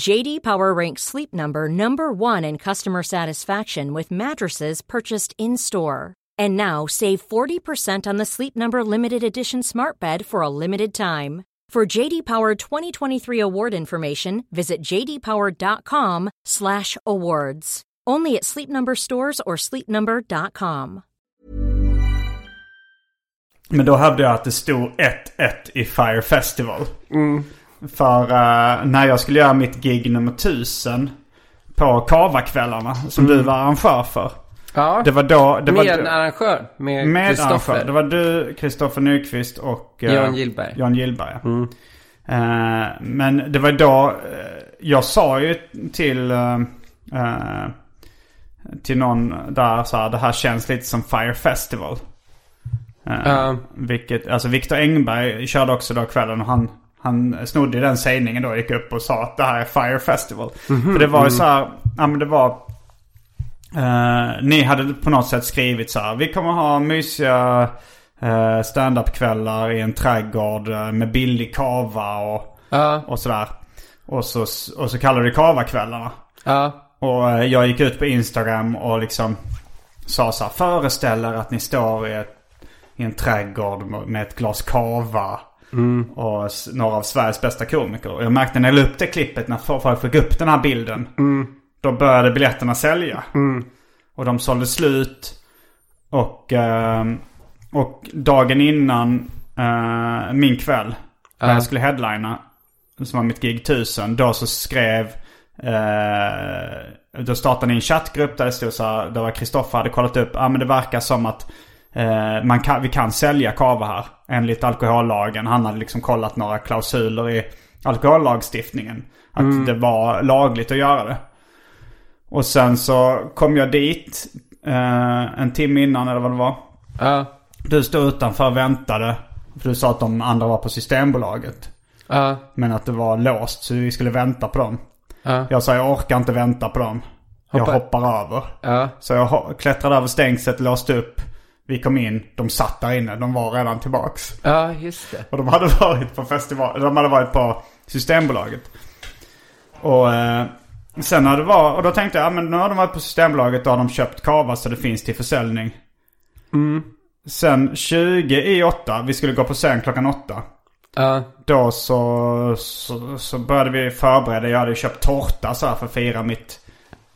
JD Power ranks Sleep Number number 1 in customer satisfaction with mattresses purchased in-store. And now save 40% on the Sleep Number limited edition Smart Bed for a limited time. For JD Power 2023 award information, visit jdpower.com/awards. Only at Sleep Number stores or sleepnumber.com. Men då hävdade jag att det stod 1-1 i Fire Festival. Mm. För eh, när jag skulle göra mitt gig nummer 1000 på Kavakvällarna som du var arrangör för. Ja, Det var då... Det var med då- arrangör. Med, med arrangör. Det var du, Kristoffer Nyqvist och... eh, Jan Gillberg. Jan Gillberg, ja. Eh, men det var då... jag sa ju till... till någon där så här, det här känns lite som Fire Festival. Eh, Ja. Vilket, alltså Viktor Engberg körde också då kvällen och han, han snodde den sägningen då och gick upp och sa att det här är Fire Festival. För det var ju så här, ja men det var... eh, ni hade på något sätt skrivit så här, vi kommer ha mysiga uh, stand-up-kvällar i en trädgård eh, med billig kava och, Ja, och sådär. Och så, och så kallade det kava-kvällarna. ja, Och eh, jag gick ut på Instagram och liksom sa så här, föreställ er att ni står i, ett, i en trädgård med ett glas kava. Och s- några av Sveriges bästa komiker. Och jag märkte när jag la upp det klippet, när folk fick upp den här bilden. Då började biljetterna sälja. Och de sålde slut. Och, eh, och dagen innan eh, min kväll, när jag skulle headlina, som var mitt gig 1000, då så skrev Eh, då startade ni en chattgrupp där det stod så här, där var Kristoffer hade kollat upp, ja ah, men det verkar som att eh, man kan, vi kan sälja kava här enligt alkohollagen. Han hade liksom kollat några klausuler i alkohollagstiftningen. Att det var lagligt att göra det. Och sen så kom jag dit eh, en timme innan eller vad det var. ja, Du stod utanför och väntade. För du sa att de andra var på Systembolaget. ja, Men att det var låst så vi skulle vänta på dem. ja, Jag sa jag orkar inte vänta på dem. Jag Hoppa- hoppar över. Så jag klättrade över stängslet, låste upp. Vi kom in, de satt där inne. De var redan tillbaks. ja, just det. Och de hade varit på festival, de hade varit på Systembolaget. Och eh, sen när det var, och då tänkte jag, ja men nu har de varit på Systembolaget, då har de köpt kava så det finns till försäljning. Sen 20 i 8, vi skulle gå på scen klockan 8. Ja, Då så, så, så började vi förbereda. Jag hade köpt tårta så här för att fira mitt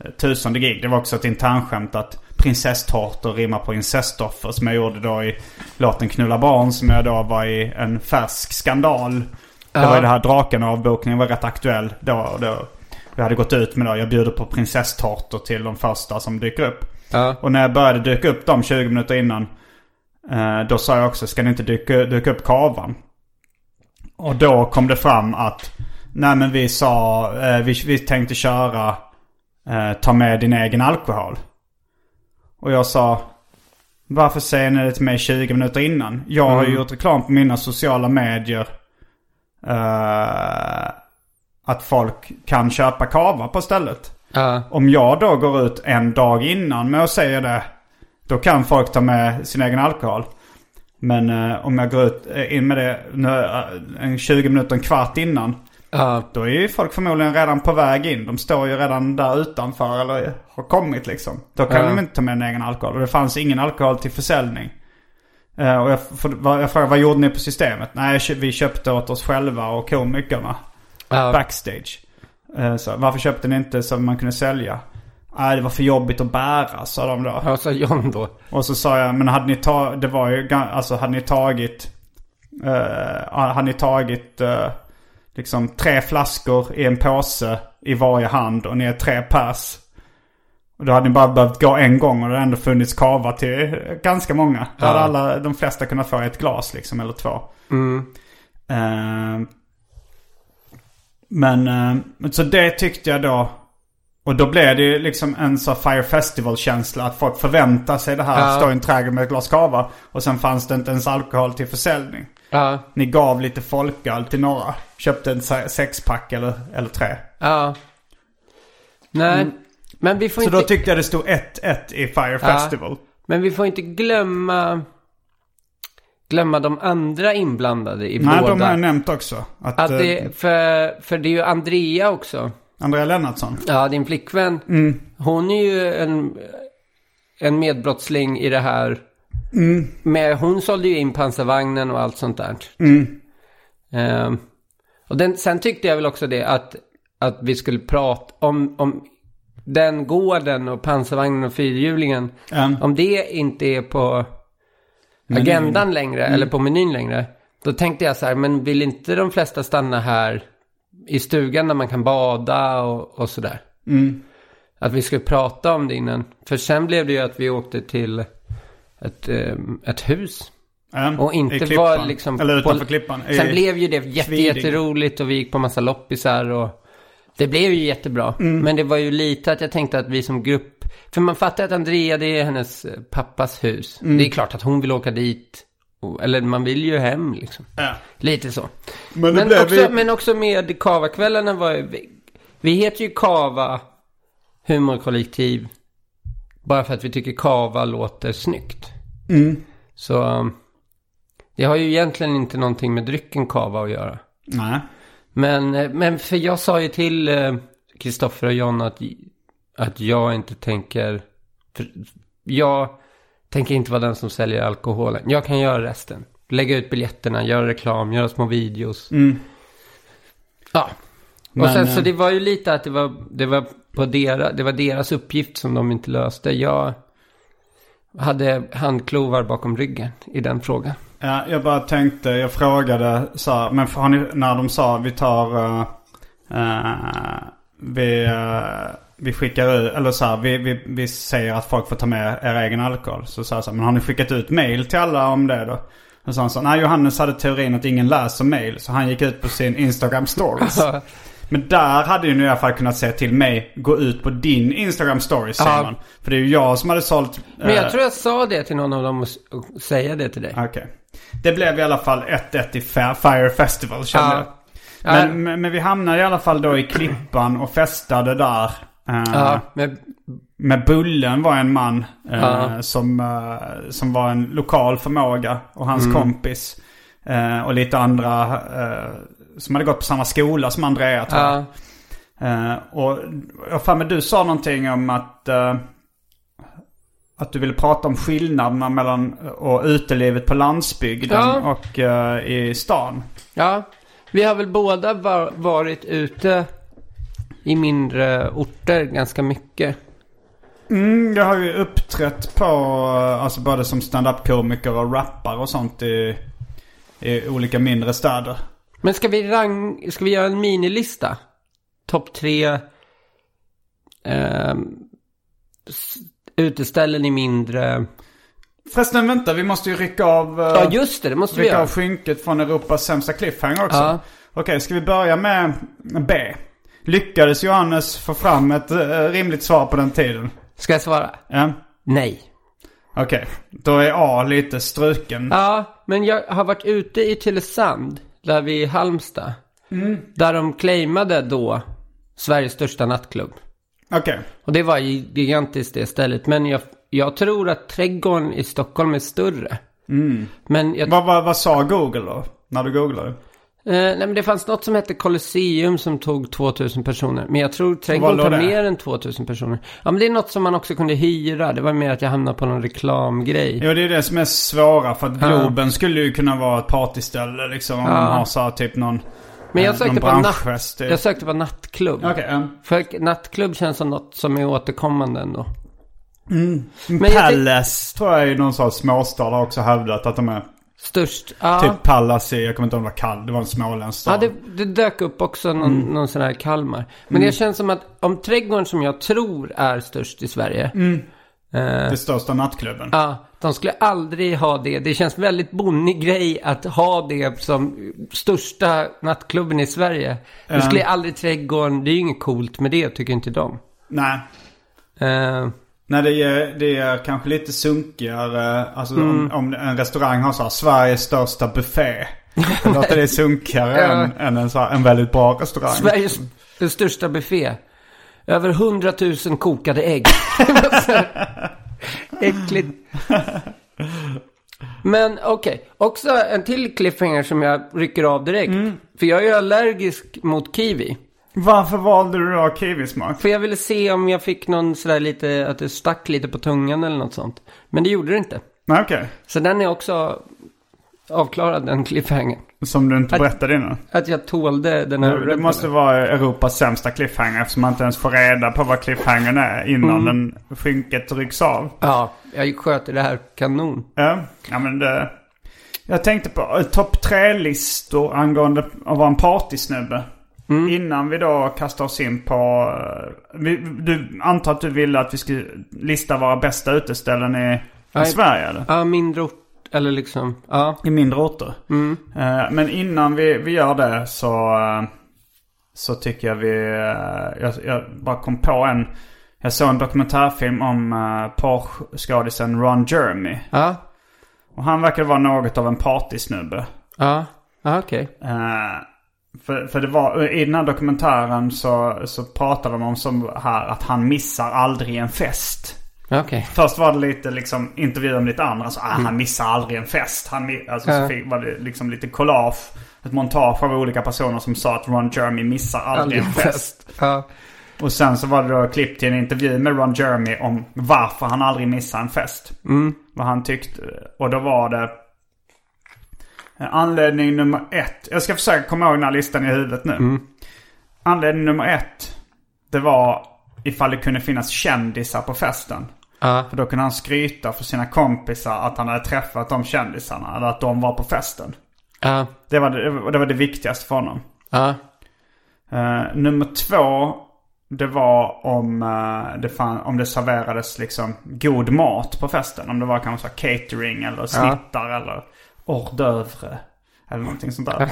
eh, tusende gig. Det var också ett internskämt att prinsesstårtor rimmar på incestoffer. Som jag gjorde då i låten Knulla barn. Som jag då var i en färsk skandal. Det var ju det här draken avbokningen var rätt aktuell då. då. Jag hade gått ut med då. Jag bjuder på prinsesstårtor till de första som dyker upp. ja, Och när jag började dyka upp dem 20 minuter innan. Eh, då sa jag också, ska ni inte dyka, dyka upp kavan? Och då kom det fram att, nej men vi sa, eh, vi, vi tänkte köra, eh, ta med din egen alkohol. Och jag sa, varför säger ni det till mig 20 minuter innan? Jag har ju gjort reklam på mina sociala medier. eh, att folk kan köpa kava på stället. ja, Om jag då går ut en dag innan med att säga det. Då kan folk ta med sin egen alkohol. Men eh, om jag går ut eh, in med det nu, eh, en 20 minuter, en kvart innan. Ja, Då är ju folk förmodligen redan på väg in. De står ju redan där utanför eller har kommit liksom. Då kan Ja. de inte ta med en egen alkohol. Och det fanns ingen alkohol till försäljning. Eh, och jag, för, jag frågade vad gjorde ni på systemet? Nej, vi köpte åt oss själva och komikerna ja, backstage. Eh, Så, varför köpte ni inte så man kunde sälja? Nej, det var för jobbigt att bära, sa de då. ja, sa John då. Och så sa jag, men hade ni tagit, det var ju, alltså hade ni tagit, eh, hade ni tagit liksom tre flaskor i en påse i varje hand och ni är tre pers. Och då hade ni bara behövt gå en gång och det hade ändå funnits kava till ganska många. Då hade alla, de flesta kunnat få ett glas liksom, eller två. Eh, men, eh, så det tyckte jag då. Och då blev det ju liksom en så Fire Festival-känsla. Att folk förväntar sig det här. Ja. Stå i en trädgård med ett glas kava. Och sen fanns det inte ens alkohol till försäljning. Ja, Ni gav lite folköl till några. Köpte en se- sexpack eller, eller tre. ja. Nej, Men vi får Så inte... då tyckte jag det stod 1-1 i Fire Festival. Men vi får inte glömma... Glömma de andra inblandade i Nej, båda. de har jag nämnt också. Att, Att eh, det, för, för det är ju Andrea också. Andrea Lennartsson. Ja, din flickvän. Mm. Hon är ju en, en medbrottsling i det här. Mm. Med, hon sålde ju in pansarvagnen och allt sånt där. Mm. Ehm, och den, sen tyckte jag väl också det att, att vi skulle prata om, om den gården och pansarvagnen och fyrhjulingen. Ja. Om det inte är på agendan längre eller på menyn längre. Då tänkte jag så här, men vill inte de flesta stanna här i stugan där man kan bada och, och sådär? Mm. Att vi skulle prata om det innan. För sen blev det ju att vi åkte till ett, ehm, ett hus. Ja, Och inte var liksom... Eller utanför på- Klippan. I- Sen blev ju det jätte, jätteroligt och vi gick på massa loppisar och... Det blev ju jättebra. Mm. Men det var ju lite att jag tänkte att vi som grupp... För man fattar att Andrea, det är hennes eh, pappas hus. Mm. Det är klart att hon vill åka dit. Eller man vill ju hem liksom. Ja. Lite så. Men Men också, vi... men också med Kava-kvällarna var ju... Vi, vi heter ju Kava humorkollektiv. Bara för att vi tycker Kava låter snyggt. Mm. Så um, det har ju egentligen inte någonting med drycken kava att göra. Nej. Men, eh, men för jag sa ju till eh, Kristoffer och John att, att jag inte tänker... Jag tänker inte vara den som säljer alkoholen. Jag kan göra resten. Lägga ut biljetterna, göra reklam, göra små videos. Mm. Ja. Och Men, sen eh, så det var ju lite att det var, det var på deras, det var deras uppgift som de inte löste. Jag hade handklovar bakom ryggen i den frågan. Ja, jag bara tänkte, jag frågade så här, men har ni, när de sa vi tar, eh, eh, vi, eh, vi skickar ut, eller så här, vi, vi, vi säger att folk får ta med er egen alkohol. Så sa jag så här, men har ni skickat ut mail till alla om det då? Och så sa han så, nej Johannes hade teorin att ingen läser mail. Så han gick ut på sin Instagram stories. Men där hade ju ni i alla fall kunnat säga till mig, gå ut på din Instagram Ja. Simon. För det är ju jag som hade sålt. Men jag eh, tror jag sa det till någon av dem och säga det till dig. Okej. Det blev i alla fall 1-1 i Fire Festival kände Ja. jag. Men, men, men vi hamnade i alla fall då i Klippan och festade där. Eh, Ja, men, Med Bullen var en man eh, Ja. som, eh, som var en lokal förmåga. Och hans Mm. kompis. Eh, och lite andra eh, som hade gått på samma skola som Andrea tror jag. ja, Eh, och jag för mig du sa någonting om att, eh, att du ville prata om skillnaderna mellan och utelivet på landsbygden och eh, i stan. ja, vi har väl båda var, varit ute i mindre orter ganska mycket. Mm, jag har ju uppträtt på, eh, alltså både som stand-up-komiker och rappare och sånt i, i olika mindre städer. Men ska vi, rang, ska vi göra en minilista? Topp tre s- uteställen i mindre... Förresten vänta, vi måste ju rycka av, eh, Ja, just det, det måste vi rycka göra. av skynket från Europas sämsta cliffhanger också. Ja. Okej, ska vi börja med B? Lyckades Johannes få fram ett eh, rimligt svar på den tiden? Ska jag svara? Ja. Nej. Okej, då är A lite struken. Ja, men jag har varit ute i Tylösand, där vi i Halmstad. Där de claimade då Sveriges största nattklubb. Okej. Och det var gigantiskt det stället. Men jag, jag tror att trädgården i Stockholm är större. Men, jag, Vad, vad, vad sa Google då? När du googlade? Eh, nej, men det fanns något som hette Colosseum som tog 2000 personer. Men jag tror trädgården tar mer än 2000 personer. Ja, men det är något som man också kunde hyra. Det var mer att jag hamnade på någon reklamgrej. Jo, det är det som är svåra. För att Globen skulle ju kunna vara ett partyställe liksom. Om Ja. man har så här, typ någon, Men jag eh, sökte på natt, typ. jag sökte på nattklubb. Okej, ja. För nattklubb känns som något som är återkommande ändå. Men jag tänk- Palace tror jag är någon sån småstad har också hävdat att de är. Störst. Ja, Typ Pallas jag kommer inte ihåg om det var kall. Det var en småländsk stad. ja det, det dök upp också någon, Mm. någon sån här Kalmar. Men det känns som att om trädgården som jag tror är störst i Sverige. Mm. Eh, Det största nattklubben. ja, de skulle aldrig ha det. Det känns väldigt bonnig grej att ha det som största nattklubben i Sverige. Det Ja. skulle aldrig trädgården, det är ju inget coolt med det tycker inte de. Nej. Eh, Nej, det är, det är kanske lite sunkigare. Alltså Mm. om, om en restaurang har så här, Sveriges största buffé. Då låter det sunkigare Ja. än, än en, så här, en väldigt bra restaurang. Sveriges största buffé. Över hundratusen kokade ägg. Äckligt. Men okej, också en till cliffhanger som jag rycker av direkt. För jag är ju allergisk mot kiwi. Varför valde du då kiwismak? För jag ville se om jag fick någon sådär lite, att det stack lite på tungan eller något sånt. Men det gjorde det inte. Nej, okej. Så den är också avklarad, den cliffhanger. Som du inte Att- berättade innan. Att jag tålde den här Det måste vara Europas sämsta cliffhanger eftersom man inte ens får reda på vad cliffhangern är innan den skynket rycks av. Ja, jag sköter det här kanon. Ja, ja men det... Jag tänkte på eh, topp tre-listor angående att vara en partysnubbe. Innan vi då kastar oss in på... eh, Vi, du antar att du ville att vi skulle lista våra bästa uteställen i, i. Sverige eller? Ja, mindre ort, eller liksom, ja. I mindre orter. Eh, Men innan vi, vi gör det så, eh, så tycker jag vi... Jag, jag bara kom på en... Jag såg en dokumentärfilm om uh, porrskådisen Ron Jeremy. Ja, Och han verkar vara något av en partysnubbe. ja, ja okej. Eh, för, för det var, i den här dokumentären så, så pratade de om som här att han missar aldrig en fest. Okej. Först var det lite liksom intervjuer om lite andra. Så, ah, han missar aldrig en fest. Han, alltså, så Ja. fick, var det liksom lite collage. Ett montage av olika personer som sa att Ron Jeremy missar aldrig, en fest. Ja, Och sen så var det då klipp till en intervju med Ron Jeremy om varför han aldrig missar en fest. Vad han tyckte. Och då var det anledning nummer ett. Jag ska försöka komma ihåg den här listan i huvudet nu. Anledning nummer ett. Det var ifall det kunde finnas kändisar på festen. ja, För då kunde han skryta för sina kompisar att han hade träffat de kändisarna. Eller att de var på festen. ja, Det var det, det, var det viktigaste för honom. Eh, nummer två, det var om, eh, det fan, om det serverades liksom god mat på festen. Om det var kanske catering eller snittar eller hors d'oeuvre. Eller någonting sånt där.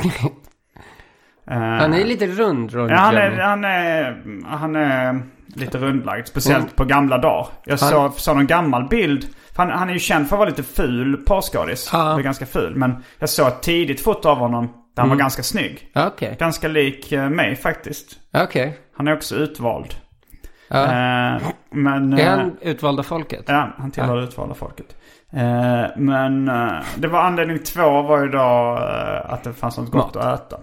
Eh, Han är lite rund, Ron ja, han, är, han, är, han är lite rundlagd. Speciellt på gamla dagar. Jag Han- såg, såg någon gammal bild. Han, han är ju känd för att vara lite ful porrskådis. Han är ganska ful. Men jag såg ett tidigt foto av honom där han var ganska snygg. Okej, Ganska lik eh, mig faktiskt. Okej. Han är också utvald. Ja. Eh, men... Är han utvald av folket? Ja, han tillhör det utvalda folket. Eh, men eh, det var anledning två var ju då eh, att det fanns något gott att äta.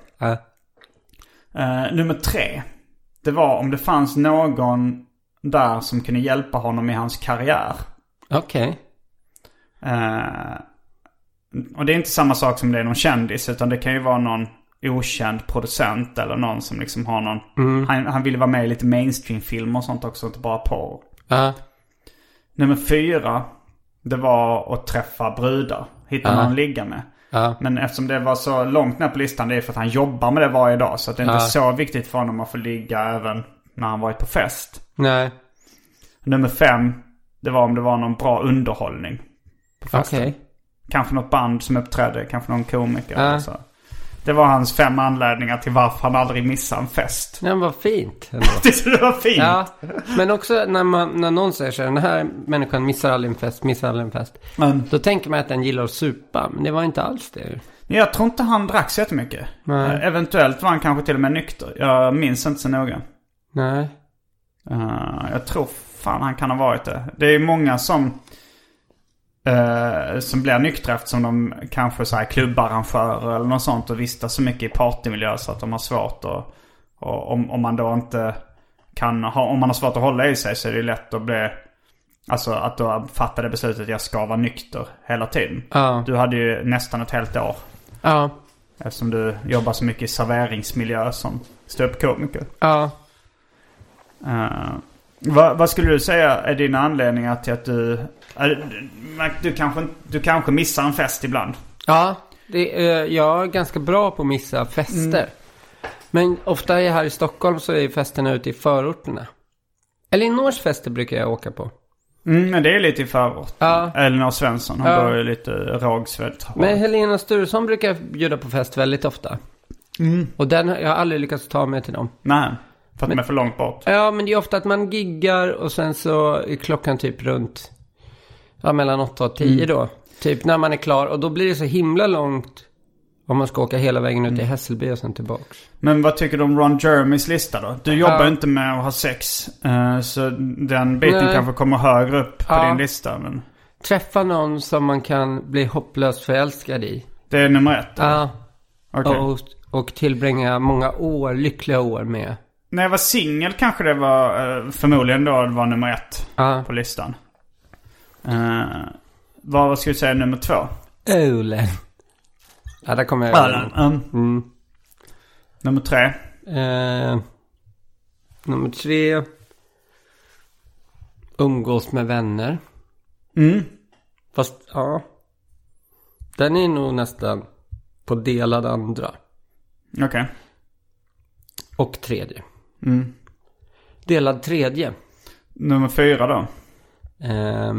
Nummer tre. Det var om det fanns någon där som kunde hjälpa honom i hans karriär. Okej. Eh, och det är inte samma sak som det är någon kändis. Utan det kan ju vara någon okänd producent eller någon som liksom har någon... Han, han ville vara med i lite mainstream-filmer och sånt också, inte bara porr. Ja, Nummer fyra. Det var att träffa brudar. Hitta Ja. någon att ligga med. ja, Men eftersom det var så långt ner på listan. Det är för att han jobbar med det varje dag. Så att det är inte Ja. så viktigt för honom att få ligga även när han varit på fest. nej, Nummer fem. Det var om det var någon bra underhållning. På festen. okej. Kanske något band som uppträdde. Kanske någon komiker. Ja. Eller så. Det var hans fem anledningar till varför han aldrig missade en fest. Ja, vad fint. Tyckte det var fint? Ja, men också när, man, när någon säger så här, den här människan missar aldrig en fest, missar aldrig en fest. Men, Då tänker man att den gillar att supa, men det var inte alls det. men jag tror inte han drack så jättemycket. Nej. Eh, Eventuellt var han kanske till och med nykter. Jag minns inte så noga. Nej. Eh, jag tror fan han kan ha varit det. Det är många som eh, som blir nyktra eftersom de kanske så här klubbarrangörer eller något sånt och vistas så mycket i partymiljö så att de har svårt att... Och om, om man då inte kan ha, om man har svårt att hålla i sig så är det lätt att bli... Alltså att då fatta det beslutet att jag ska vara nykter hela tiden. Ja. Du hade ju nästan ett helt år. Ja. Eftersom du jobbar så mycket i serveringsmiljö som ståuppkomiker. Ja. Uh, vad, vad skulle du säga är dina anledningar till att du... är- du, kanske, du kanske missar en fest ibland? Ja, det, eh, jag är ganska bra på att missa fester. Men ofta är här i Stockholm så är festerna ute i förorterna. Elinors fester brukar jag åka på. Mm, men det är lite i förort. Ja. Elinor Svensson, hon Ja. ju lite Rågsved. Men Helena Sturesson brukar bjuda på fest väldigt ofta. Och den, jag har aldrig lyckats ta mig till dem. Nej, för att de är för långt bort. Ja, men det är ofta att man giggar och sen så är klockan typ runt, ja mellan 8 och 10 då. Typ när man är klar och då blir det så himla långt Om man ska åka hela vägen ut till Hässelby och sen tillbaks. Men vad tycker du om Ron Jeremys lista då? Du jobbar Ja. inte med att ha sex. eh, så den biten Nej. kanske kommer högre upp på Ja. din lista. Men Träffa någon som man kan bli hopplöst förälskad i. det är nummer ett. då? Ja. Okej. Och, och tillbringa många år, lyckliga år med. När jag var singel kanske det var eh, förmodligen då det var nummer ett Ja. på listan. Uh, vad skulle du säga nummer två? Ölen. Ja, där kommer jag Ölen. Mm. Mm. Nummer tre. Eh, nummer tre. Umgås med vänner. Mm. Fast, ja. Den är nog nästan på delad andra. Okej. Och tredje. Mm. Delad tredje. Nummer fyra då. Eh,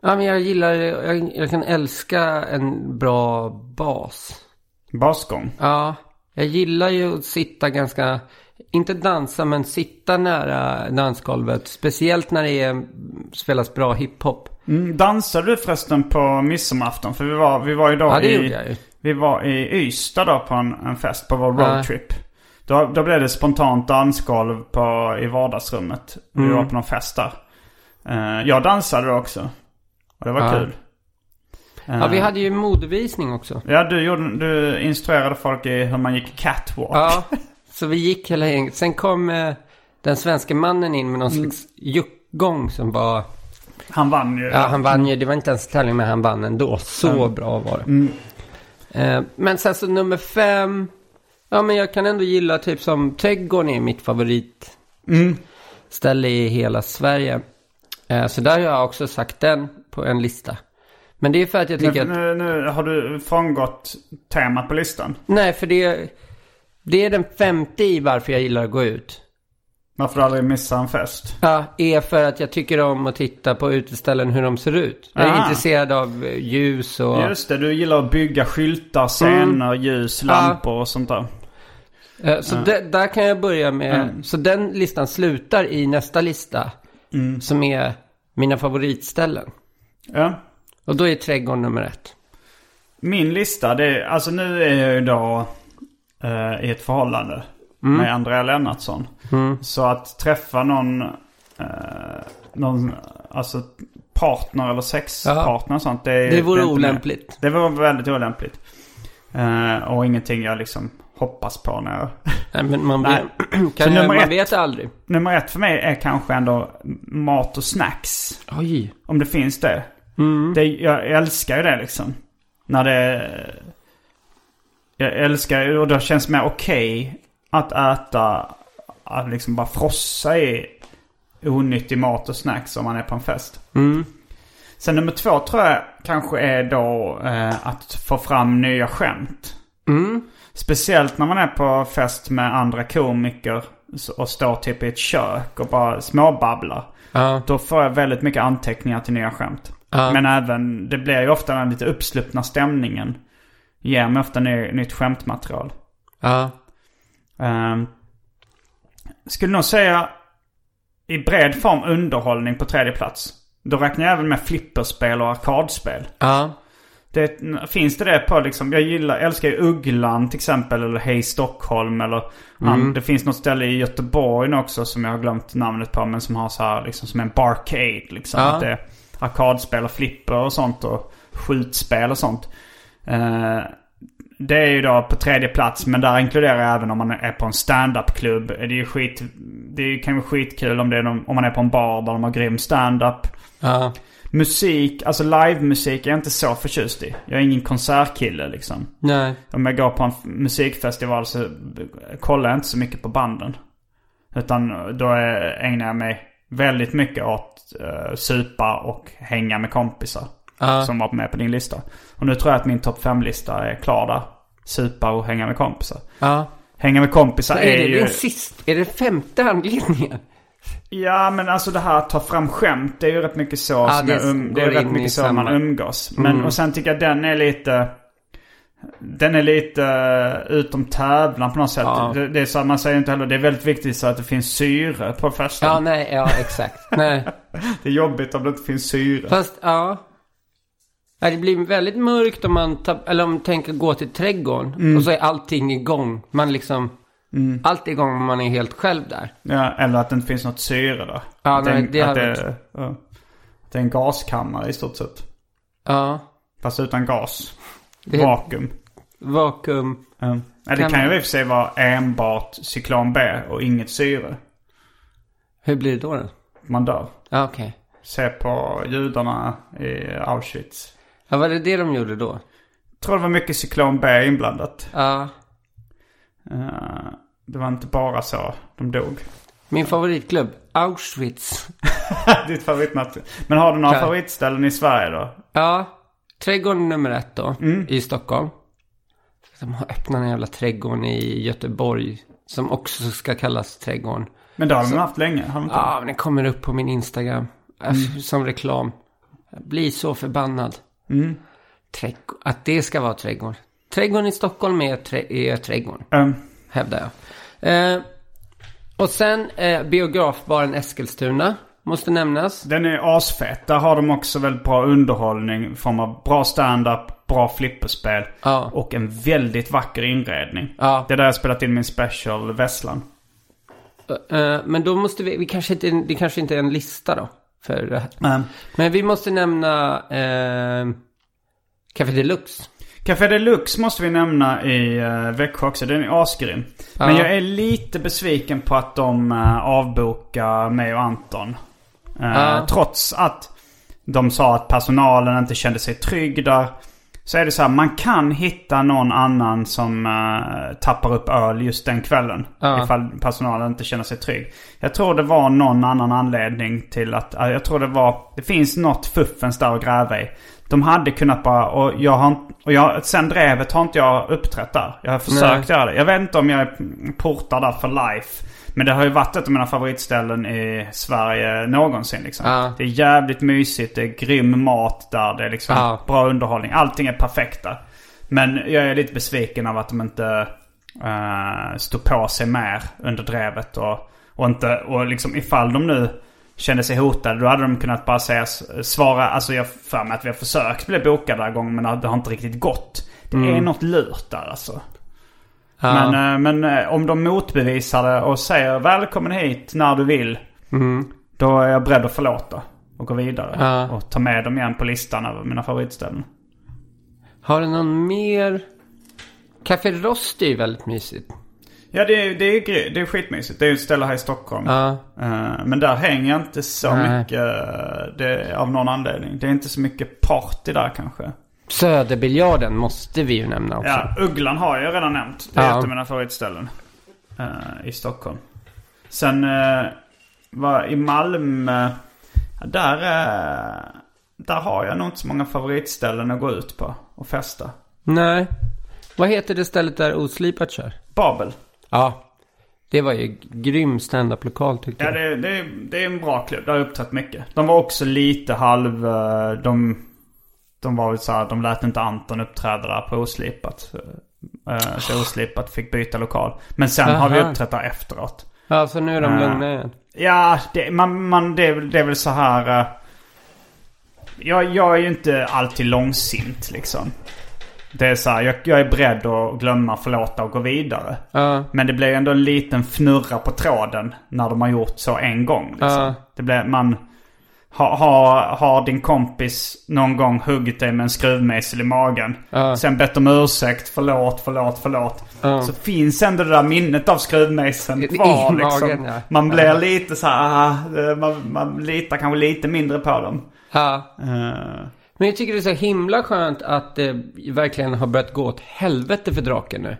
ja, men jag gillar, jag, jag kan älska en bra bas. Basgång. Ja, jag gillar ju att sitta ganska, inte dansa men sitta nära dansgolvet. Speciellt när det är, spelas bra hiphop. Mm. Dansade du förresten på midsommarafton? För vi var, vi var ju då Ja, det i... gjorde jag ju. Vi var i Ystad då på en, en fest på vår roadtrip. Då, då blev det spontant dansgolv på, i vardagsrummet. Vi Mm. var på någon fest där. Eh, jag dansade då också. Och det var Ja. kul. Ja, Eh, vi hade ju modevisning också. Ja, du, gjorde, du instruerade folk i hur man gick catwalk. Ja, så vi gick hela gänget. Sen kom eh, den svenska mannen in med någon Mm. slags juckgång som var... Han vann ju. Ja, han vann ju. Det var inte ens tävling men han vann ändå. Så bra var det. Mm. Eh, men sen så nummer fem. Ja, men jag kan ändå gilla typ som Trädgården är mitt favoritställe Mm. i hela Sverige. Eh, så där har jag också sagt den på en lista. Men det är för att jag tycker Men, att... nu, nu har du frångått temat på listan. Nej, för det, det är den femte i varför jag gillar att gå ut. Varför du aldrig missar en fest. Ja, är för att jag tycker om att titta på uteställen hur de ser ut. Jag är Aha. intresserad av eh, ljus och... Just det, du gillar att bygga skyltar, scener, ljus, lampor och sånt där. Eh, Så där- där kan jag börja med. Mm. Så den listan slutar i nästa lista. Som är mina favoritställen. Ja. Och då är trädgården nummer ett. Min lista, det är, alltså nu är jag ju då eh, i ett förhållande med Andrea Lennartsson. Så att träffa någon, eh, någon alltså partner eller sexpartner och sånt. Det, Det vore inte olämpligt. Med. Det vore väldigt olämpligt. Eh, och ingenting jag liksom hoppas på när jag... Nej, men man, Nej. kan jag, nummer man ett. vet aldrig. Nummer ett för mig är kanske ändå mat och snacks. Oj. Om det finns det. det jag älskar ju det liksom. När det... Jag älskar ju och det känns mer okej att äta, att liksom bara frossa i onyttig mat och snacks om man är på en fest. Mm. Sen nummer två tror jag kanske är då eh, att få fram nya skämt. Mm. Speciellt när man är på fest med andra komiker och står typ i ett kök och bara småbabblar. Ja. Då får jag väldigt mycket anteckningar till nya skämt. Ja. Men även, det blir ju ofta den lite uppsluppna stämningen. Ger mig ofta ny, nytt skämtmaterial. Ja. Um, skulle nog säga i bred form underhållning på tredje plats. Då räknar jag även med flipperspel och arkadspel. Ja. Det, finns det det på liksom, jag gillar, älskar ju Ugglan till exempel eller Hej Stockholm eller an, det finns något ställe i Göteborg också som jag har glömt namnet på men som har så här liksom som en barcade liksom. Ja. Att det är arkadspel och flipper och sånt och skjutspel och sånt. Eh, det är ju då på tredje plats men där inkluderar jag även om man är på en stand-up-klubb. Det är ju skit, det kan vara skitkul om, det är någon, om man är på en bar där de har grym stand-up. Ja. Musik, alltså livemusik är jag inte så förtjust i. Jag är ingen konsertkille liksom. Nej. Om jag går på en musikfestival så kollar jag inte så mycket på banden. Utan då är, ägnar jag mig väldigt mycket åt uh, supa och hänga med kompisar. Ja. Som var med på din lista. Och nu tror jag att min topp 5-lista är klar där. Supa och hänga med kompisar. Ja. Hänga med kompisar Är är, det ju... din sist? Är det femte anledningen? Ja men alltså det här att ta fram skämt det är ju rätt mycket så Ja, som det um, det är rätt mycket så samma. man umgås. Men och sen tycker jag den är lite Den är lite uh, utom tävlan på något sätt. Ja. Det, det är så att man säger inte heller det är väldigt viktigt så att det finns syre på festen. Ja, nej, ja, exakt. Nej. Det är jobbigt om det inte finns syre. Fast, ja. Det blir väldigt mörkt om man, eller om man tänker gå till trädgården. Mm. Och så är allting igång. Man liksom, allt är igång om man är helt själv där. Ja, eller att det inte finns något syre där. Ja, att nej, en- det att det, ja. det är en gaskammare i stort sett. Ja, Fast utan gas. Det- Vakuum. vakuum. Ja. Ja, det Kan- kan ju i och för sig vara enbart cyklon B och inget syre. Hur blir det då? då? Man dör. Ja, okej. Se på judarna i Auschwitz. Ja, var det det de gjorde då? tror det var mycket cyklon B inblandat. Ja. Det var inte bara så de dog. Min favoritklubb, Auschwitz. Ditt favoritnatt. Men har du några favoritställen i Sverige då? Ja, trädgården nummer ett då, Mm. i Stockholm. De har öppnat en jävla trädgården i Göteborg, som också ska kallas trädgården. Men det har de haft länge. Har de inte? Ja, men den kommer upp på min Instagram. Alltså, Som reklam. Jag blir så förbannad. Mm. Trädgård. Att det ska vara trädgård. Trädgården i Stockholm är, trä- är trädgården, Um, hävdar jag. Eh, och sen eh, biografbaren Eskilstuna. Måste nämnas. den är asfet. Där har de också väldigt bra underhållning. i form av bra stand-up, bra flipperspel. Ja. Och en väldigt vacker inredning. Ja. Det är där jag spelat in min special Vesslan. Eh, men då måste vi, vi kanske inte, det kanske inte är en lista då. För det här. Um, Men vi måste nämna eh, Café Deluxe. Café Deluxe måste vi nämna i uh, Växjö också. Den är asgrym. Men Ja. jag är lite besviken på att de uh, avbokar mig och Anton. Eh, Ja. Trots att de sa att personalen inte kände sig trygg där. Så är det så här, man kan hitta någon annan som eh, tappar upp öl just den kvällen. Ja. Ifall personalen inte känner sig trygg. Jag tror det var någon annan anledning till att, eh, jag tror det var, det finns något fuffens där att gräva i. De hade kunnat bara, och jag har och jag, sen drevet har inte jag uppträtt där. Jag har försökt göra det. Jag vet inte om jag är portad där för life. Men det har ju varit ett av mina favoritställen i Sverige någonsin liksom. Ja. Det är jävligt mysigt, det är grym mat där, det är liksom Ja. bra underhållning. Allting är perfekt där. Men jag är lite besviken av att de inte uh, stod på sig mer under drevet. Och, och, inte, och liksom ifall de nu kände sig hotade då hade de kunnat bara säga, svara, alltså jag för mig att vi har försökt bli bokade den här gången men det har inte riktigt gått. Det är något lurt där alltså. Ja. Men, eh, men eh, om de motbevisar det och säger välkommen hit när du vill. Då är jag beredd att förlåta. Och gå vidare. Ja. Och ta med dem igen på listan över mina favoritställen. Har du någon mer? Café Rosti är väldigt mysigt. Ja det är, det är, det är skitmysigt. Det är ju ett ställe här i Stockholm. Ja. Eh, men där hänger jag inte så Nej. mycket det, av någon anledning. Det är inte så mycket party där kanske. Söderbiljarden måste vi ju nämna också. Ja, Ugglan har jag redan nämnt. Det är Ja. ett av mina favoritställen. eh, I Stockholm. Sen uh, var i Malmö. Där, eh, där har jag nog inte så många favoritställen att gå ut på och festa. Nej. Vad heter det stället där Oslipat kör? Babel. Ja. Det var ju grym standup-lokal tyckte Ja, jag. det, det, det är en bra klubb. Där har jag uppträtt mycket. De var också lite halv... De, de var väl så här, de lät inte Anton uppträda där på Oslipat. Eh, Så Oslipat fick byta lokal. Men sen har vi Aha. uppträtt där efteråt. Ja, så nu är de Ja. lugna igen. Ja, det, man, man, det, är det är väl så här... eh, jag, jag är ju inte alltid långsint liksom. Det är så här, jag, jag är beredd att glömma, förlåta och gå vidare. Ja. Men det blir ändå en liten fnurra på tråden när de har gjort så en gång. Liksom. Ja. Det blir, man... Har ha, har din kompis någon gång huggit dig med en skruvmejsel i magen. Ja. Sen bett om ursäkt, förlåt, förlåt, förlåt. Ja. Så finns ändå det där minnet av skruvmejseln kvar. i liksom. magen, ja. Man blir Ja. lite så här, ah, man, man litar kanske lite mindre på dem. ja. Eh, Men jag tycker det är så himla skönt att det verkligen har börjat gå åt helvete för draken nu.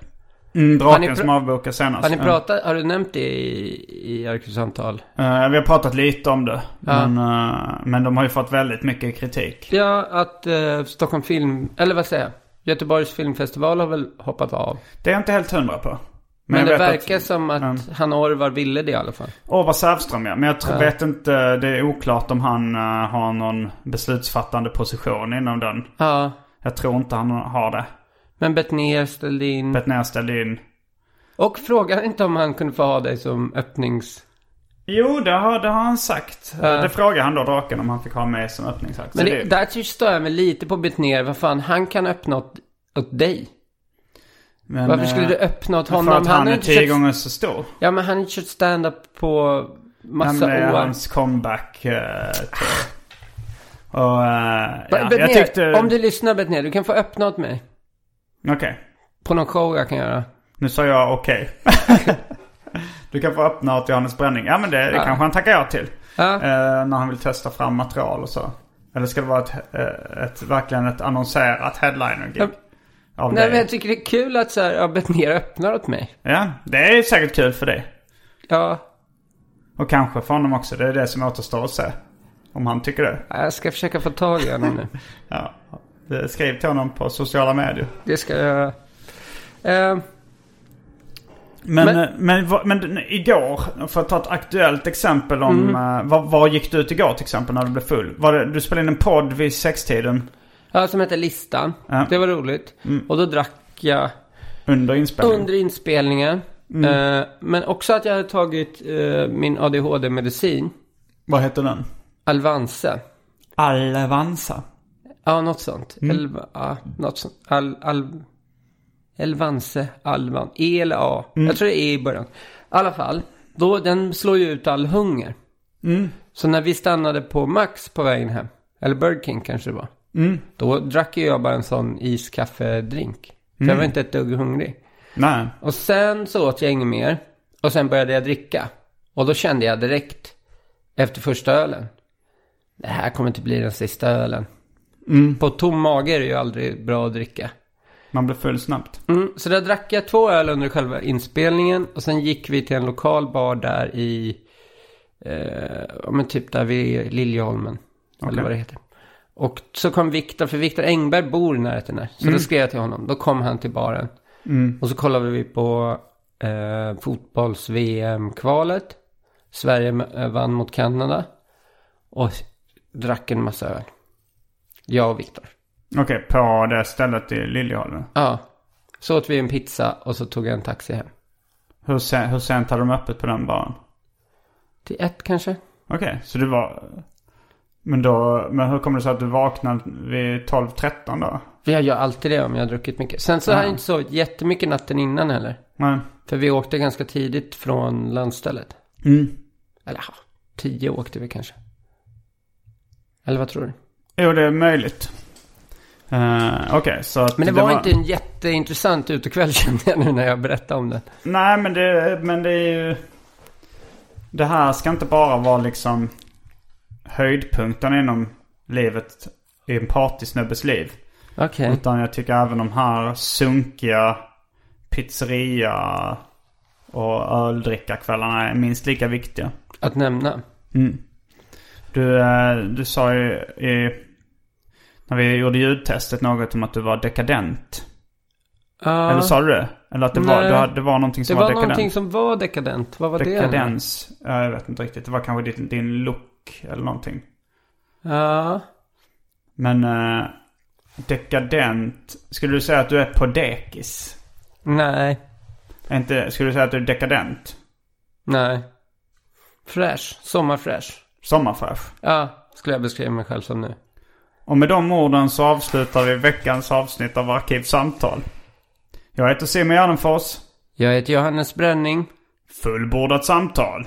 Mm, draken som avbokar senast. Har ni pratat, har du nämnt det i, i arkivsamtal? Eh, vi har pratat lite om det. Ja. Men, eh, men de har ju fått väldigt mycket kritik. Ja, att eh, Stockholm film, eller vad säger jag? Göteborgs filmfestival har väl hoppat av. Det är jag inte helt hundra på. Men, jag det verkar att, som att ja. han Orvar ville det i alla fall. Orvar Sävström ja. Men jag tror, Ja. vet inte. Det är oklart om han eh, har någon beslutsfattande position inom den. Ja, Jag tror inte han har det. Men Betnér ställde in. Betnér ställde in. Och frågan inte om han kunde få ha dig som öppnings... Jo, det har, det har han sagt. Ja. Det frågade han då draken om han fick ha med som öppningsakt. Men Så det, där stör jag mig lite på Betnér. Vad fan, han kan öppna åt, åt dig. men, Varför skulle eh, du öppna åt För honom? att han har är tio kört- gånger så stor. Ja, men han har kört stand-up på massa det är år. hans comeback. jag. Och eh, ja, Betnér, tyckte... Om du lyssnar Betnér, du kan få öppna åt mig. Okej. På någon show jag kan göra. Nu sa jag okej. du kan få öppna åt Johannes Bränning. Ja men det, det Ja. kanske han tackar ja till. Ja. Eh, när han vill testa fram material och så. Eller ska det vara ett, eh, ett verkligen ett annonserat headliner-gig? Ja. Nej, dig? men jag tycker det är kul att så här, ja, Betnér öppnar åt mig. Ja, det är säkert kul för dig. Ja, Och kanske för honom också. Det är det som återstår att se. Om han tycker det. jag ska försöka få tag i honom nu. Ja. Det- Skriv till honom på sociala medier. Det ska jag... Eh, Men, Men- men, men, vad- men, igår, för att ta ett aktuellt exempel om... Mm. eh, var, var gick du ut igår till exempel när du blev full? Det, du spelade in en podd vid sextiden ja, som heter Listan. Ja. Det var roligt. Och då drack jag under inspelningen? under inspelningen. Mm. Eh, men också att jag hade tagit eh, min ADHD-medicin. Vad heter den? Alvanse. Alvanza. Ja, något sånt. Mm. Elva, ja, något sånt. Al, al, Elvanse, Alvan. E eller A. Mm. Jag tror det är E i början. I alla fall. Då, den slår ju ut all hunger. Mm. Så när vi stannade på Max på vägen hem. Eller Burger King kanske det var. Mm. Då drack jag bara en sån iskaffedrink. För jag var inte ett dugg hungrig. Nej. Och sen så åt jag inget mer. Och sen började jag dricka. Och då kände jag direkt efter första ölen. Det här kommer inte bli den sista ölen. På tom mage är det ju aldrig bra att dricka. Man blir full snabbt. Mm, så där drack jag två öl under själva inspelningen. Och sen gick vi till en lokal bar där i, eh, men typ där vid Liljeholmen. Eller vad det heter. Och så kom Viktor, för Viktor Engberg bor i närheten där. Så då skrev jag till honom. Då kom han till baren. Och så kollade vi på eh, fotbolls-VM-kvalet. Sverige vann mot Kanada. Och drack en massa öl. Jag och Viktor. Okej, på det stället i Liljeholmen. Ja. Så åt vi en pizza och så tog jag en taxi hem. Hur, sen, hur sent hade de öppet på den baren? Till ett kanske? Okej, så du var... Men då... Men hur kommer det sig att du vaknade vid 12-13 då? Jag gör alltid det om jag har druckit mycket. Sen så har jag inte sovit jättemycket natten innan heller. Nej. För vi åkte ganska tidigt från landstället. Mm. Eller tio åkte vi kanske. Eller vad tror du? Jo, det är möjligt. Uh, Okej, så att... Men det, var, inte en jätteintressant utekväll kände jag nu när jag berättade om det. Nej, men det, men det är ju... Det här ska inte bara vara liksom höjdpunkten inom livet i en partysnubbes liv. Okej. Utan jag tycker även de här sunkiga pizzeria och öldrickarkvällarna är minst lika viktiga. Att nämna. Du, eh, du sa ju i, när vi gjorde ljudtestet något om att du var dekadent. Ja, Eller sa du det? Eller att det var, hade, det var någonting det som var var, dekadent? någonting som var dekadent. Vad var det? Dekadens. Ja, jag vet inte riktigt. Det var kanske din, din look eller någonting. Ja. Men eh, dekadent. Skulle du säga att du är på dekis? Nej. Inte, skulle du säga att du är dekadent? Nej. Fresh. Sommarfresh. Sommarfräsch. Ja, skulle jag beskriva mig själv som nu. Och med de orden så avslutar vi veckans avsnitt av Arkivsamtal. Jag heter Simon Gärdenfors. Jag heter Johannes Bränning. Fullbordat samtal.